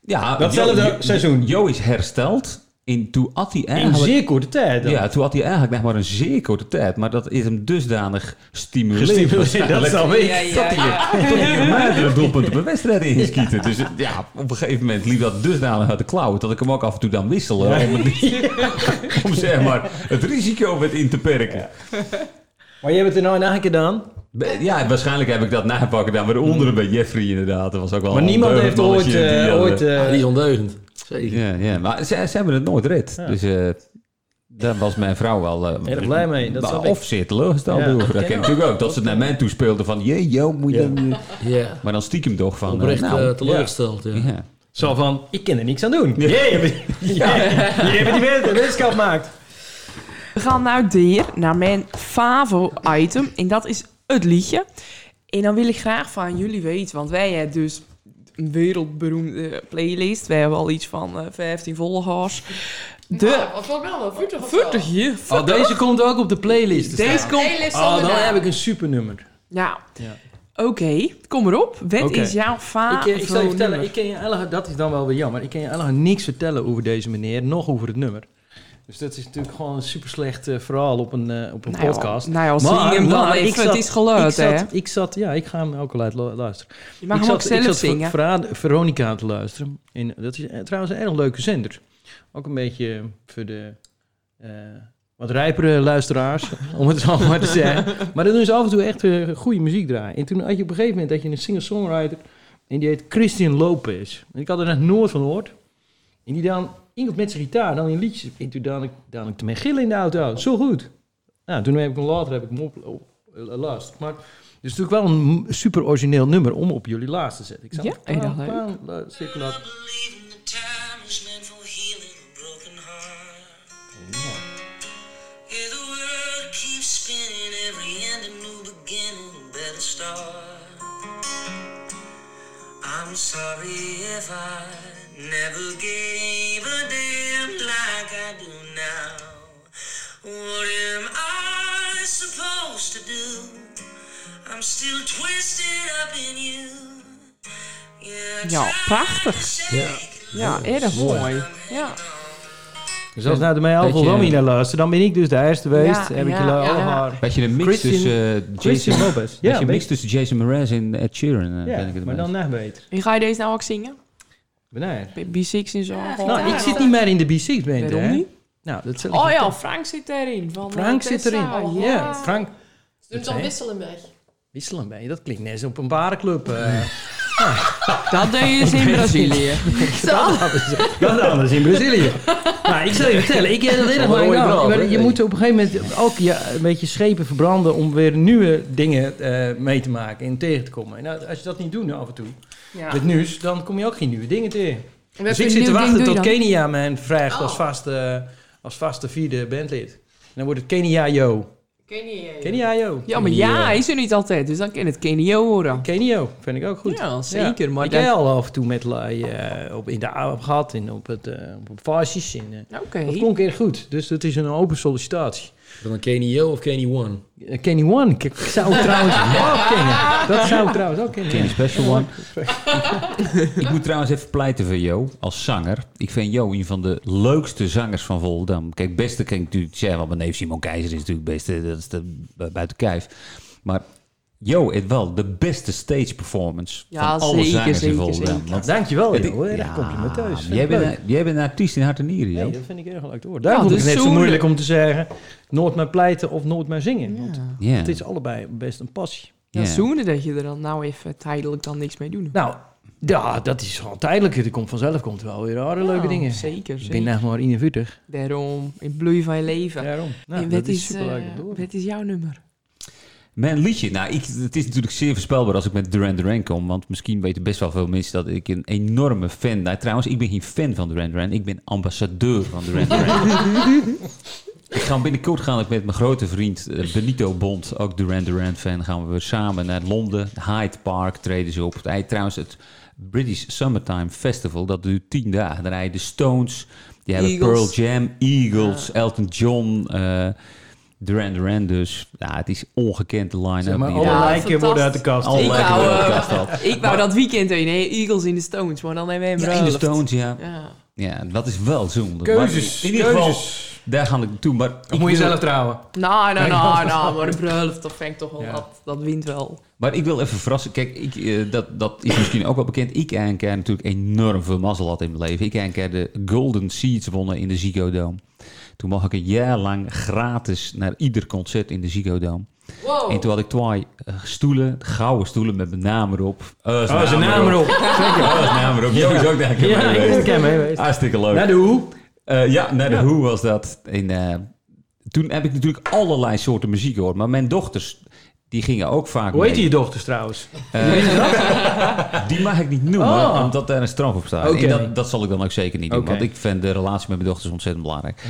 Ja, Datzelfde Jo- seizoen. Jo is hersteld. En toen had hij In eigenlijk... zeer korte tijd. dan. Ja, toen had hij eigenlijk nog maar een zeer korte tijd. Maar dat is hem dusdanig stimuleerd. Dat. Ja, ja, Dat hij tot hij meerdere doelpunten per wedstrijd. Dus ja, op een gegeven moment liep dat dusdanig uit de klauwen... dat ik hem ook af en toe dan wisselde. Om, het- om zeg maar het risico met in te perken. Maar je hebt het er nou na gedaan. Ja, waarschijnlijk heb ik dat napakken dan weer onder bij Jeffrey inderdaad. Dat was ook wel Maar een niemand heeft ondeugend ooit... die eh, had, ooit eh, eh, Ja, die is ondeugend. Zeker. Ja, ja, maar ze, ze hebben het nooit red. Ja. Dus eh, daar was mijn vrouw wel... eh, Erg blij mee, dat maar. Of zeer teleurgesteld Ja, over. Dat dat ken ik natuurlijk ook. Dat ze het naar mij toe speelden van... Jee, joh, moet je... Ja. dan, eh," Ja, Maar dan stiekem toch van... eh, oprecht nou, teleurgesteld. Ja. ja. Zo van, ik kan er niks aan doen. Ja, je hebt ja, je hebt die wet- wetenschap gemaakt. We gaan nou weer naar mijn favo-item. En dat is het liedje. En dan wil ik graag van jullie weten. Want wij hebben dus een wereldberoemde playlist. Wij hebben al iets van eh 15 volgers. De... Wat wel wel, 40 of 40 hier. Oh, deze komt ook op de playlist. te Deze komt... Oh, dan heb ik een supernummer. Ja. Ja. Oké, kom erop. Wat is jouw Ik, favo eh, ik zal je vertellen, ik kan je eigenlijk, dat is dan wel weer jammer. Ik kan je eigenlijk niks vertellen over deze meneer, nog over het nummer. Dus dat is natuurlijk gewoon een super slecht verhaal op een, eh, op een Nou podcast. Nou ja, Maar- hem dan maar ik het zat- is geluid, ik zat, hè? ik zat, ja, ik ga hem ook al uit lu- luisteren. Je mag ik hem ook zat, ik zelf zat zingen. Ver- Vera- Veronica te luisteren. En dat is eh, trouwens een erg leuke zender. Ook een beetje voor de eh, wat rijpere luisteraars, om het zo maar te zeggen. Maar dan doen ze af en toe echt eh, goede muziek draaien. En toen had je op een gegeven moment dat je een singer-songwriter... en die heet Christian Lopez. En ik had er nog nooit van gehoord. En die dan iemand met zijn gitaar dan in liedjes. En toen dan ik, dan ik te gillen in de auto. Zo goed. Nou, toen heb ik hem later heb ik hem op, op, luisterd. Maar het is natuurlijk wel een super origineel nummer om op jullie laatst te zetten. Ik zal Ja, heel leuk. klein, eh, stukje laten. believing the time is meant for healing a broken heart. Yeah, the world keeps spinning, every end a new beginning, a better start. I'm sorry if I never gave a damn like I do now. What am I supposed to do? still twisted up in you. Yeah, Ja, prachtig. Ja. Ja, erg mooi. Ja. Dus als nou de mij al Weet je- veel naar luisteren, dan ben ik dus de eerste geweest. Ja, heb ik ja, jullie ja. allemaal... Weet je een mix Christian- tussen Christian Jason Lopez. Je Ja, een mix tussen Jason Mraz en Ed Sheeran? eh, ben ik ja het maar dan nog beter. En ga je deze nou ook zingen? Wanneer? B6 en zo? Nou, ik zit niet meer in de B6 band, Waarom hè? niet? Nou, dat zal ik Oh ja. Frank zit erin. Van, Frank eh, zit erin. Tessa. Ja, Frank. Doe het dan ben je. Dat klinkt net als op een barenclub. eh. Dat deed je dus in Brazilië. Dat anders in Brazilië. nou, ik zal je vertellen. Ik heb dat lang een mooie gedaan. brand, Maar? Je moet op een gegeven moment ook ja, een beetje schepen verbranden... om weer nieuwe dingen eh, mee te maken en tegen te komen. En nou, als je dat niet doet nou, af en toe, Ja. met nieuws... dan kom je ook geen nieuwe dingen tegen. En Dus ik zit te wachten tot? Kenia mij vraagt als, Oh. vaste, als vaste vierde bandlid. En dan wordt het Kenia Yo. Kenia Yo. Ja, maar ja, hij is er niet altijd. Dus dan kan het Kenio horen. Kenio, vind ik ook goed. Ja, zeker. Maar ik dat- heb al af en toe met lui eh, op, in de avond gehad en op het uh, op fases. En, eh, Oké. Dat klonk erg goed. Dus dat is een open sollicitatie. Dan een Kenny Yo of Kenny One? Uh, Kenny One, ik, ik zou trouwens ook kennen. Dat zou ik trouwens ook kennen. Kenny Special One. ik moet trouwens even pleiten voor Jo als zanger. Ik vind Jo een van de leukste zangers van Volendam. Kijk, beste kan ik natuurlijk zeggen, want mijn neef Simon Keizer is natuurlijk het beste. Dat is de, bu- buiten kijf. Maar Jo heeft wel de beste stage performance Ja, van alle zeker, zangers in Volendam. Want Dankjewel, het- joh. Ja, Jij ik bent, leuk. een- jij bent een artiest in hart en nieren, Jo. Nee, dat vind ik erg leuk te horen. Daarom Ja, ik dus het net zo moeilijk om te zeggen... nooit meer pleiten of nooit meer zingen. Want Ja. Ja. het is allebei best een passie. Ja, Ja. zoenen dat je er dan nou even tijdelijk dan niks mee doen. Nou, ja, dat is gewoon tijdelijk. Er komt vanzelf komt wel weer andere leuke dingen. Zeker, Ik zeker. ben nog maar 41. Daarom, in bloei van je leven. Daarom. Nou, en dat is is, superleuk om te eh, is jouw nummer? Mijn liedje, nou, ik, het is natuurlijk zeer voorspelbaar als ik met Duran Duran kom. Want misschien weten best wel veel mensen dat ik een enorme fan... Nou, trouwens, ik ben geen fan van Duran Duran. Ik ben ambassadeur van Duran Duran. ik ga binnenkort gaan ik met mijn grote vriend eh, Benito Bond, ook Duran Duran fan... gaan we weer samen naar Londen. Hyde Park treden ze op. Hij, trouwens, het British Summertime Festival, dat duurt tien dagen. Dan rijden de Stones, die hebben Eagles. Pearl Jam, Eagles, Elton John... eh, Duran Duran dus. Ja, het is ongekend line-up. Zeg maar, die alle daar- Ja, lijken worden uit de kast. Alle Ik lijken wou, worden uit de eh, kast. Ik wou dat weekend heen, hè? Eagles in de Stones, maar dan hebben we hem Ja, in de. Stones, ja. Ja. Ja, dat is wel zonde. Keuzes, Maar in ieder geval, keuzes. daar ga ik toe. Maar Of ik moet je zelf trouwen? Nou, nou, nou, nou, maar de bruiloft, dat vind ik toch wel, Ja. dat, dat wint wel. Maar ik wil even verrassen. Kijk, ik, eh, dat, dat is misschien ook wel bekend. Ik een keer natuurlijk enorm veel mazzel had in mijn leven. Ik een keer de Golden Seeds wonnen in de Ziggo Dome. Toen mocht ik een jaar lang gratis naar ieder concert in de Ziggo Dome. Wow. En toen had ik twee eh, stoelen, gouden stoelen met mijn naam erop. Uh, Oh, zijn naam erop. Zeker. Oh, zijn naam erop. Jo is ook daar Ja, mee ik geweest. ben mee geweest. Hartstikke leuk. Naar de hoe? Eh, ja, naar de. Who was dat. En, eh, toen heb ik natuurlijk allerlei soorten muziek gehoord. Maar mijn dochters, die gingen ook vaak Hoe heet je dochters trouwens? Eh, die mag ik niet noemen, Oh. omdat daar een straf op staat. Dat, dat zal ik dan ook zeker niet doen. Want ik vind de relatie met mijn dochters ontzettend belangrijk.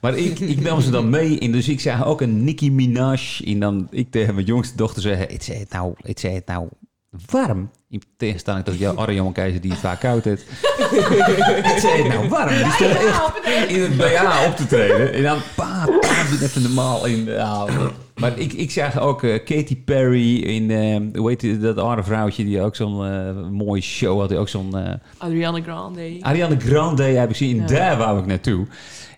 Maar ik, ik nam ze dan mee. En dus ik zag ook een Nicki Minaj. En dan ik tegen mijn jongste dochter zeggen... Het zei het nou, het zei het nou warm. In tegenstelling tot jouw arme jonge keizer die het vaak koud heeft. het zei nou warm. Die stond echt in het BA op te treden. En dan, pa, pa, even normaal. In, ja, maar ik, ik zag ook eh, Katy Perry in, eh, hoe heet die, dat andere vrouwtje die ook zo'n eh, mooie show had. Die ook zo'n... Ariana Grande. Ariana Grande heb ik gezien. Ja. Daar wou ik naartoe.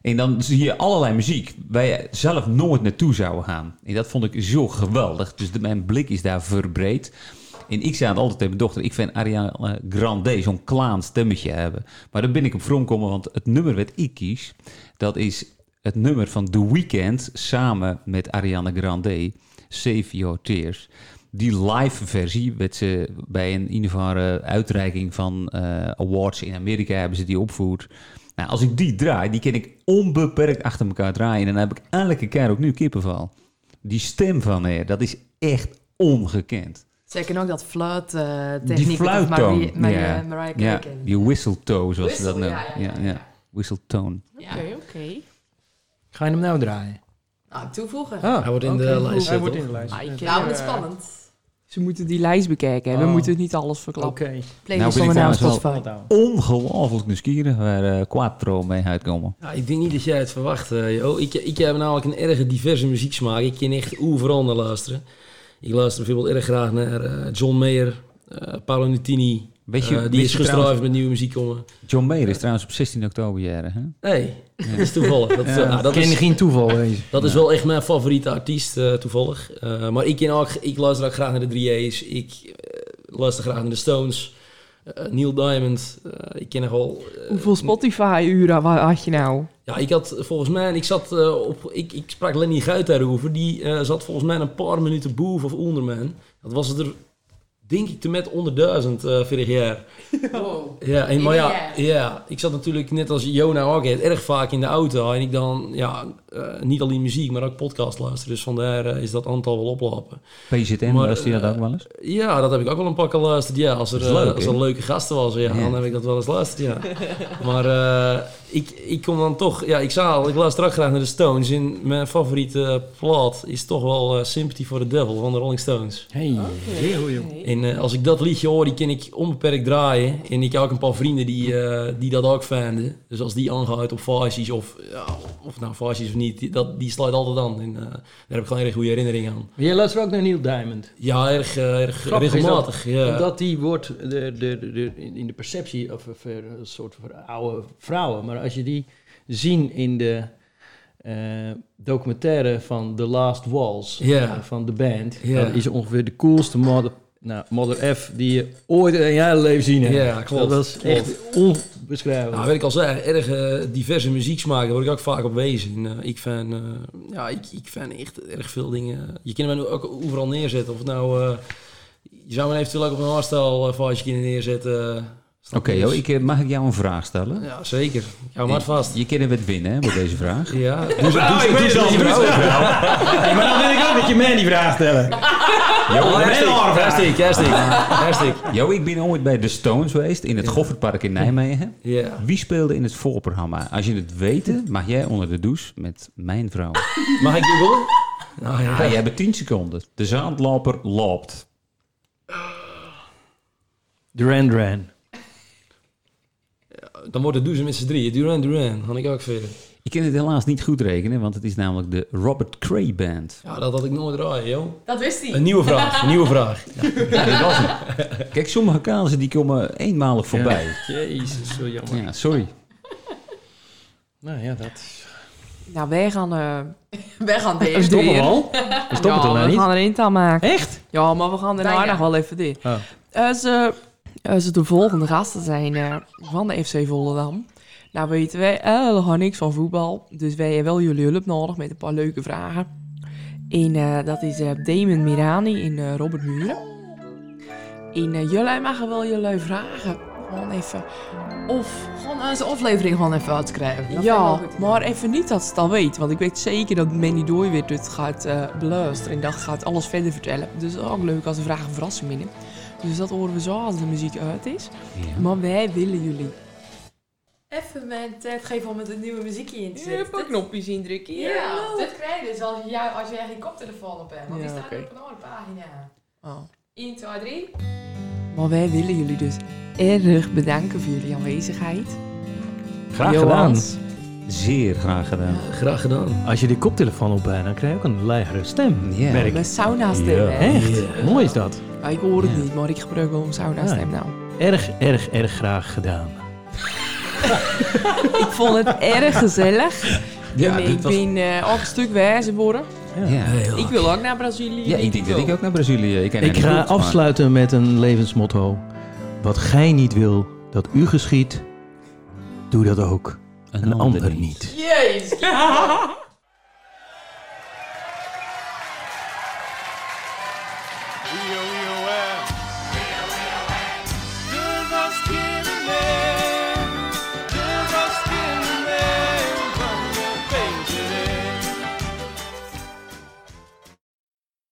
En dan zie je allerlei muziek waar je zelf nooit naartoe zou gaan. En dat vond ik zo geweldig. Dus de, mijn blik is daar verbreed. En ik zei het altijd tegen mijn dochter, ik vind Ariana Grande zo'n klaan stemmetje hebben. Maar daar ben ik op komen, want het nummer wat ik kies, dat is het nummer van The Weeknd samen met Ariana Grande, Save Your Tears. Die live versie werd ze bij een in eh, uitreiking van eh, awards in Amerika hebben ze die opgevoerd. Nou, als ik die draai, die kan ik onbeperkt achter elkaar draaien. En dan heb ik elke keer ook nu kippenval. Die stem van haar, dat is echt ongekend. Zeker ook dat fluit eh Die fluittoon. Maria, ja. Mariah Carey. die whistle-toe, zoals ze dat Whistle, noemen. ja, ja, ja, ja. Oké, oké. Ga je hem nou draaien? Nou, toevoegen. Ah, Hij wordt in de lijst Hij wordt in de lijst. Ah, ken Nou, het is eh, spannend. Ze moeten die lijst bekijken. hè. We Oh. moeten het niet alles verklappen. Oké. Playlist Nou, ben trouwens Spotify. Nou? Ongelooflijk nieuwsgierig waar eh Quattro mee uitkomen. Ja, ik denk niet dat jij het verwacht. eh, joh. Ik, ik heb namelijk een erg diverse muzieksmaak. Ik kan echt overal naar luisteren. Ik luister bijvoorbeeld erg graag naar eh, John Mayer, eh Paolo Nutini. Weet je, Eh, die is trouwens- met nieuwe muziek komen. John Mayer is trouwens op 16 oktober jaren, hè? Nee, dat is toevallig. Dat, Ja, nou, dat kan is, geen toeval dat is wel echt mijn favoriete artiest, eh, toevallig. Eh, maar ik, ken ook, ik luister ook graag naar de 3A's. Ik luister graag naar de Stones. Eh, Neil Diamond. eh, ik ken nogal... eh, Hoeveel Spotify-uren had je nou? Ja, ik had volgens mij, ik zat eh, op, ik, ik sprak Lenny Guit daarover. Die eh, zat volgens mij een paar minuten boven of onder man. Dat was het er, denk ik, te met onder duizend eh vorig jaar. Ja, en, maar ja, ja, ik zat natuurlijk net als Jona ook erg vaak in de auto. En ik dan, ja, eh, niet alleen muziek, maar ook podcast luisteren. Dus vandaar is dat aantal wel oplopen. PZM, Maar, was die dat ook wel eens? Ja, dat heb ik ook wel een paar keer geluisterd. Ja, als er, leuk, als er een leuke gasten was, ja, Ja. dan heb ik dat wel eens geluisterd, ja. maar eh, ik, ik kom dan toch... Ja, ik zei al, ik luister ook graag naar de Stones. En mijn favoriete plaat is toch wel eh, Sympathy for the Devil van de Rolling Stones. Hey, heel goed. En eh, als ik dat liedje hoor, die kan ik onbeperkt draaien. En ik heb ook een paar vrienden die, eh, die dat ook vinden. Dus als die aangaat op faces of, ja, of nou faces of niet, die, dat, die sluit altijd aan. En eh, daar heb ik gewoon een erg goede herinnering aan. Maar jij luistert ook naar Neil Diamond. Ja, erg, eh, erg Grappig is dat, regelmatig. ja. Omdat die wordt de, de, de, de- in de perceptie of of, eh, een soort van oude vrouwen. Maar als je die zien in de eh, documentaire van The Last Ja. eh, van de band, dan is ongeveer de coolste mother, nou, mother F die je ooit in je leven zien hebt. Ja, klopt. Dat was echt onbeschrijfelijk. Nou, weet ik al zei, erg eh, diverse muzieksmaken, daar word ik ook vaak op wezen. En, ik vind, eh, ja, ik, ik vind echt erg veel dingen. Je kunt me ook overal neerzetten. Of nou, je zou me eventueel ook op een hardstyle uh, vaasje kunnen neerzetten. Oké, joh, Dus- ik, eh, mag ik jou een vraag stellen? Ja, zeker. Hou maar vast. Je kunt wat winnen hè, met deze vraag. Ja, doe ze, doe doe het met Hey, maar dan wil ik ook dat je mij die vraag stellen. Oh, Hashtag, hashtag, hashtag. Jo, ik ben ooit bij de Stones geweest in het Goffertpark in Nijmegen. Ja. Wie speelde in het voorprogramma? Als je het weet, mag jij onder de douche met mijn vrouw. Mag ik googlen? Nou ja. Ah, jij hebt 10 seconden. De zaadloper loopt. Duran Duran. Dan wordt het doen ze met z'n drieën. Duran Duran, had ik ook veel. Je kunt het helaas niet goed rekenen, want het is namelijk de Robert Cray Band. Ja, dat had ik nooit draaien, joh. Dat wist hij. Een nieuwe vraag, een nieuwe vraag. Ja, was. Kijk, sommige kazen die komen eenmalig voorbij. Jezus, zo jammer. Ja, sorry. Nou ja, dat is... Nou, wij gaan... eh Wij gaan deze Stoppen we al? We stoppen ja, nou we niet? gaan er een taal maken. Echt? Ja, maar we gaan daarna Bijna. nog wel even dit. Oh. Als, eh, als de volgende gasten zijn eh, van de FC Volendam. Nou weten wij, eh, gaan niks van voetbal. Dus wij hebben wel jullie hulp nodig met een paar leuke vragen. En eh, dat is eh Damon Mirani en eh, Robert Muren. En eh, jullie mogen wel jullie vragen. Gewoon even. Of Gewoon onze aflevering gewoon even uitschrijven. Dat ja, maar even niet dat ze het al weet. Want ik weet zeker dat Mandy Dooi weer dit gaat eh, beluisteren. En dat gaat alles verder vertellen. Dus ook leuk als de vragen verrassing binnen. Dus dat horen we zo als de muziek uit is. Ja. Maar wij willen jullie. Even mijn tijd geven om met een nieuwe muziekje in te zetten. Even Dit- knopjes indrukken. Ja, dit krijg je dus als je, jou- als je je koptelefoon op hebt. Want Ja, die staat op een andere pagina. Oh. 1, 2, 3. Maar wij willen jullie dus erg bedanken voor jullie aanwezigheid. Graag Johans. Zeer graag gedaan. Graag gedaan. gedaan. Als je die koptelefoon op hebt, dan krijg je ook een lagere stem. Ja. Merk. Met sauna stem, Ja. hè? Echt? Ja. Mooi is dat. Ik hoor het Ja. niet, maar ik gebruik wel een sauna stem nou. Erg, erg, erg graag gedaan. Ik vond het erg gezellig. Ja, en ik was- ben eh, ook een stuk wijzer worden. Ja. Ik wil ook naar Brazilië. Ja, ik denk dat ik ook naar Brazilië... Ik, ken Ik niet ga goed, maar- afsluiten met een levensmotto. Wat gij niet wil dat u geschiet, doe dat ook een ander niet. Jezus.